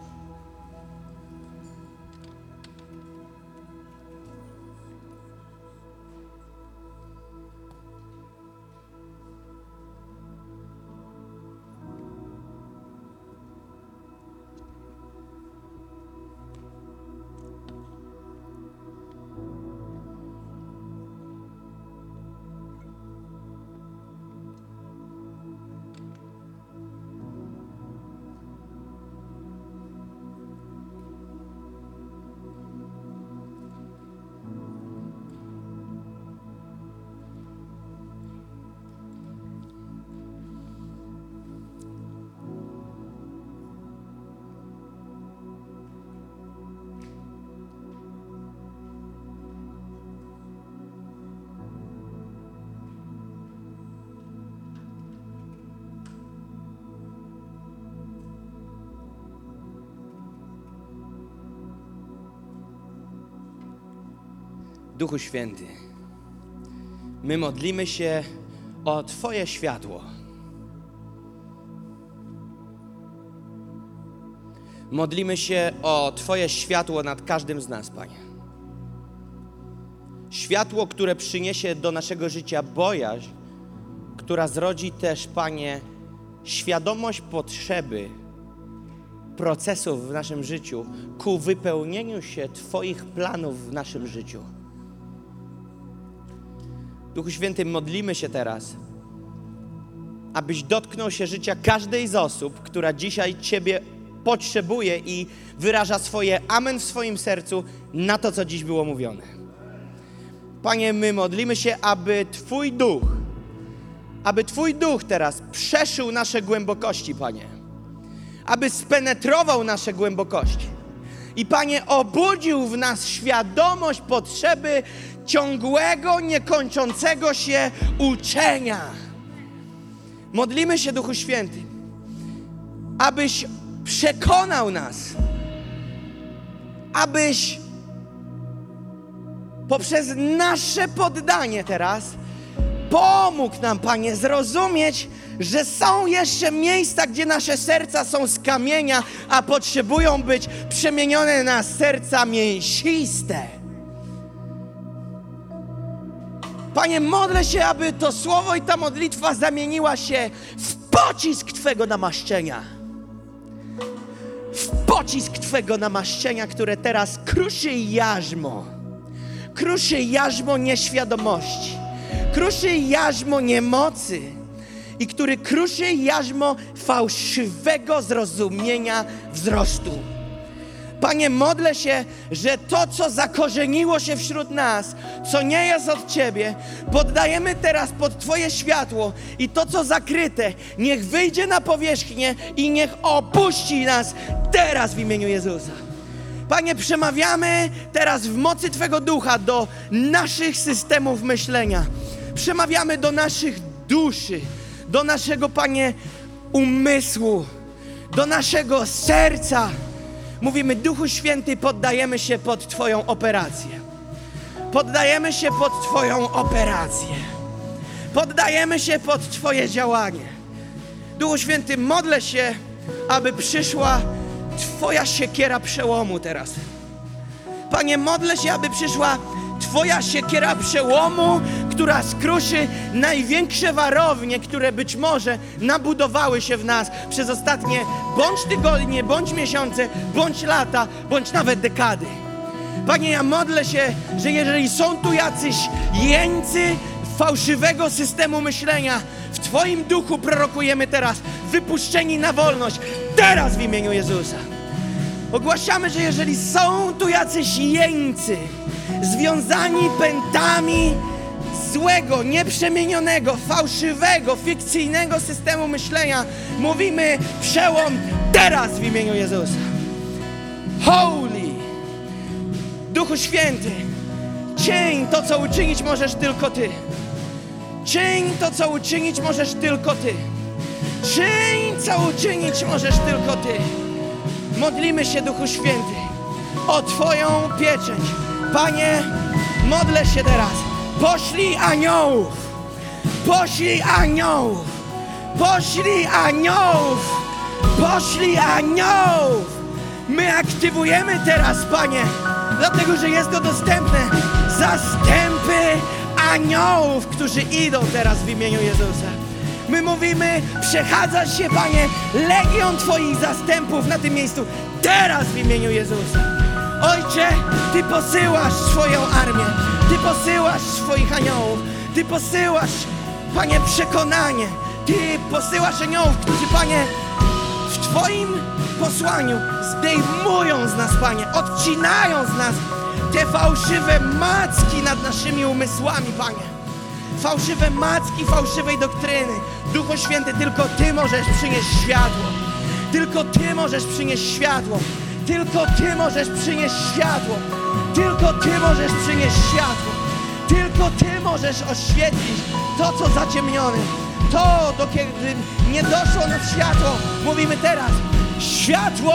Duchu Święty, my modlimy się o Twoje światło. Modlimy się o Twoje światło nad każdym z nas, Panie. Światło, które przyniesie do naszego życia bojaźń, która zrodzi też, Panie, świadomość potrzeby procesów w naszym życiu ku wypełnieniu się Twoich planów w naszym życiu. Duchu Święty, modlimy się teraz, abyś dotknął się życia każdej z osób, która dzisiaj Ciebie potrzebuje i wyraża swoje amen w swoim sercu na to, co dziś było mówione. Panie, my modlimy się, aby Twój duch, aby Twój duch teraz przeszył nasze głębokości, Panie, aby spenetrował nasze głębokości. I Panie, obudził w nas świadomość potrzeby ciągłego, niekończącego się uczenia. Modlimy się, Duchu Święty, abyś przekonał nas, abyś poprzez nasze poddanie teraz pomógł nam, Panie, zrozumieć, że są jeszcze miejsca, gdzie nasze serca są z kamienia, a potrzebują być przemienione na serca mięsiste. Panie, modlę się, aby to słowo i ta modlitwa zamieniła się w pocisk Twego namaszczenia. W pocisk Twego namaszczenia, które teraz kruszy jarzmo. Kruszy jarzmo nieświadomości. kruszy jarzmo niemocy i który kruszy jarzmo fałszywego zrozumienia wzrostu. Panie, modlę się, że to, co zakorzeniło się wśród nas, co nie jest od Ciebie, poddajemy teraz pod Twoje światło i to, co zakryte, niech wyjdzie na powierzchnię i niech opuści nas teraz w imieniu Jezusa. Panie, przemawiamy teraz w mocy Twego ducha do naszych systemów myślenia. Przemawiamy do naszych duszy, do naszego, Panie, umysłu, do naszego serca. Mówimy, Duchu Święty, poddajemy się pod Twoją operację. Poddajemy się pod Twoją operację. Poddajemy się pod Twoje działanie. Duchu Święty, modlę się, aby przyszła Twoja siekiera przełomu teraz. Panie, modlę się, aby przyszła Twoja siekiera przełomu, która skruszy największe warownie, które być może nabudowały się w nas przez ostatnie bądź tygodnie, bądź miesiące, bądź lata, bądź nawet dekady. Panie, ja modlę się, że jeżeli są tu jacyś jeńcy fałszywego systemu myślenia, w Twoim duchu prorokujemy teraz, wypuszczeni na wolność, teraz w imieniu Jezusa. Ogłaszamy, że jeżeli są tu jacyś jeńcy, związani pętami złego, nieprzemienionego, fałszywego, fikcyjnego systemu myślenia, mówimy przełom teraz w imieniu Jezusa. Holy! Duchu Święty, czyń to, co uczynić możesz tylko Ty. Czyń to, co uczynić możesz tylko Ty. Czyń, co uczynić możesz tylko Ty. Modlimy się, Duchu Święty, o Twoją pieczęć. Panie, modlę się teraz. Poślij aniołów. Poślij aniołów. Poślij aniołów. Poślij aniołów. My aktywujemy teraz, Panie, dlatego że jest to dostępne. Zastępy aniołów, którzy idą teraz w imieniu Jezusa. My mówimy, przechadza się, Panie, legion Twoich zastępów na tym miejscu, teraz w imieniu Jezusa. Ojcze, Ty posyłasz swoją armię, Ty posyłasz swoich aniołów, Ty posyłasz, Panie, przekonanie, Ty posyłasz aniołów, którzy, Panie, w Twoim posłaniu zdejmują z nas, Panie, odcinają z nas te fałszywe macki nad naszymi umysłami, Panie. Fałszywe macki fałszywej doktryny. Duchu Święty, tylko Ty możesz przynieść światło. Tylko Ty możesz przynieść światło. Tylko Ty możesz przynieść światło. Tylko Ty możesz przynieść światło. Tylko Ty możesz oświetlić to, co zaciemnione. To, do kiedy nie doszło na światło. Mówimy teraz. Światło!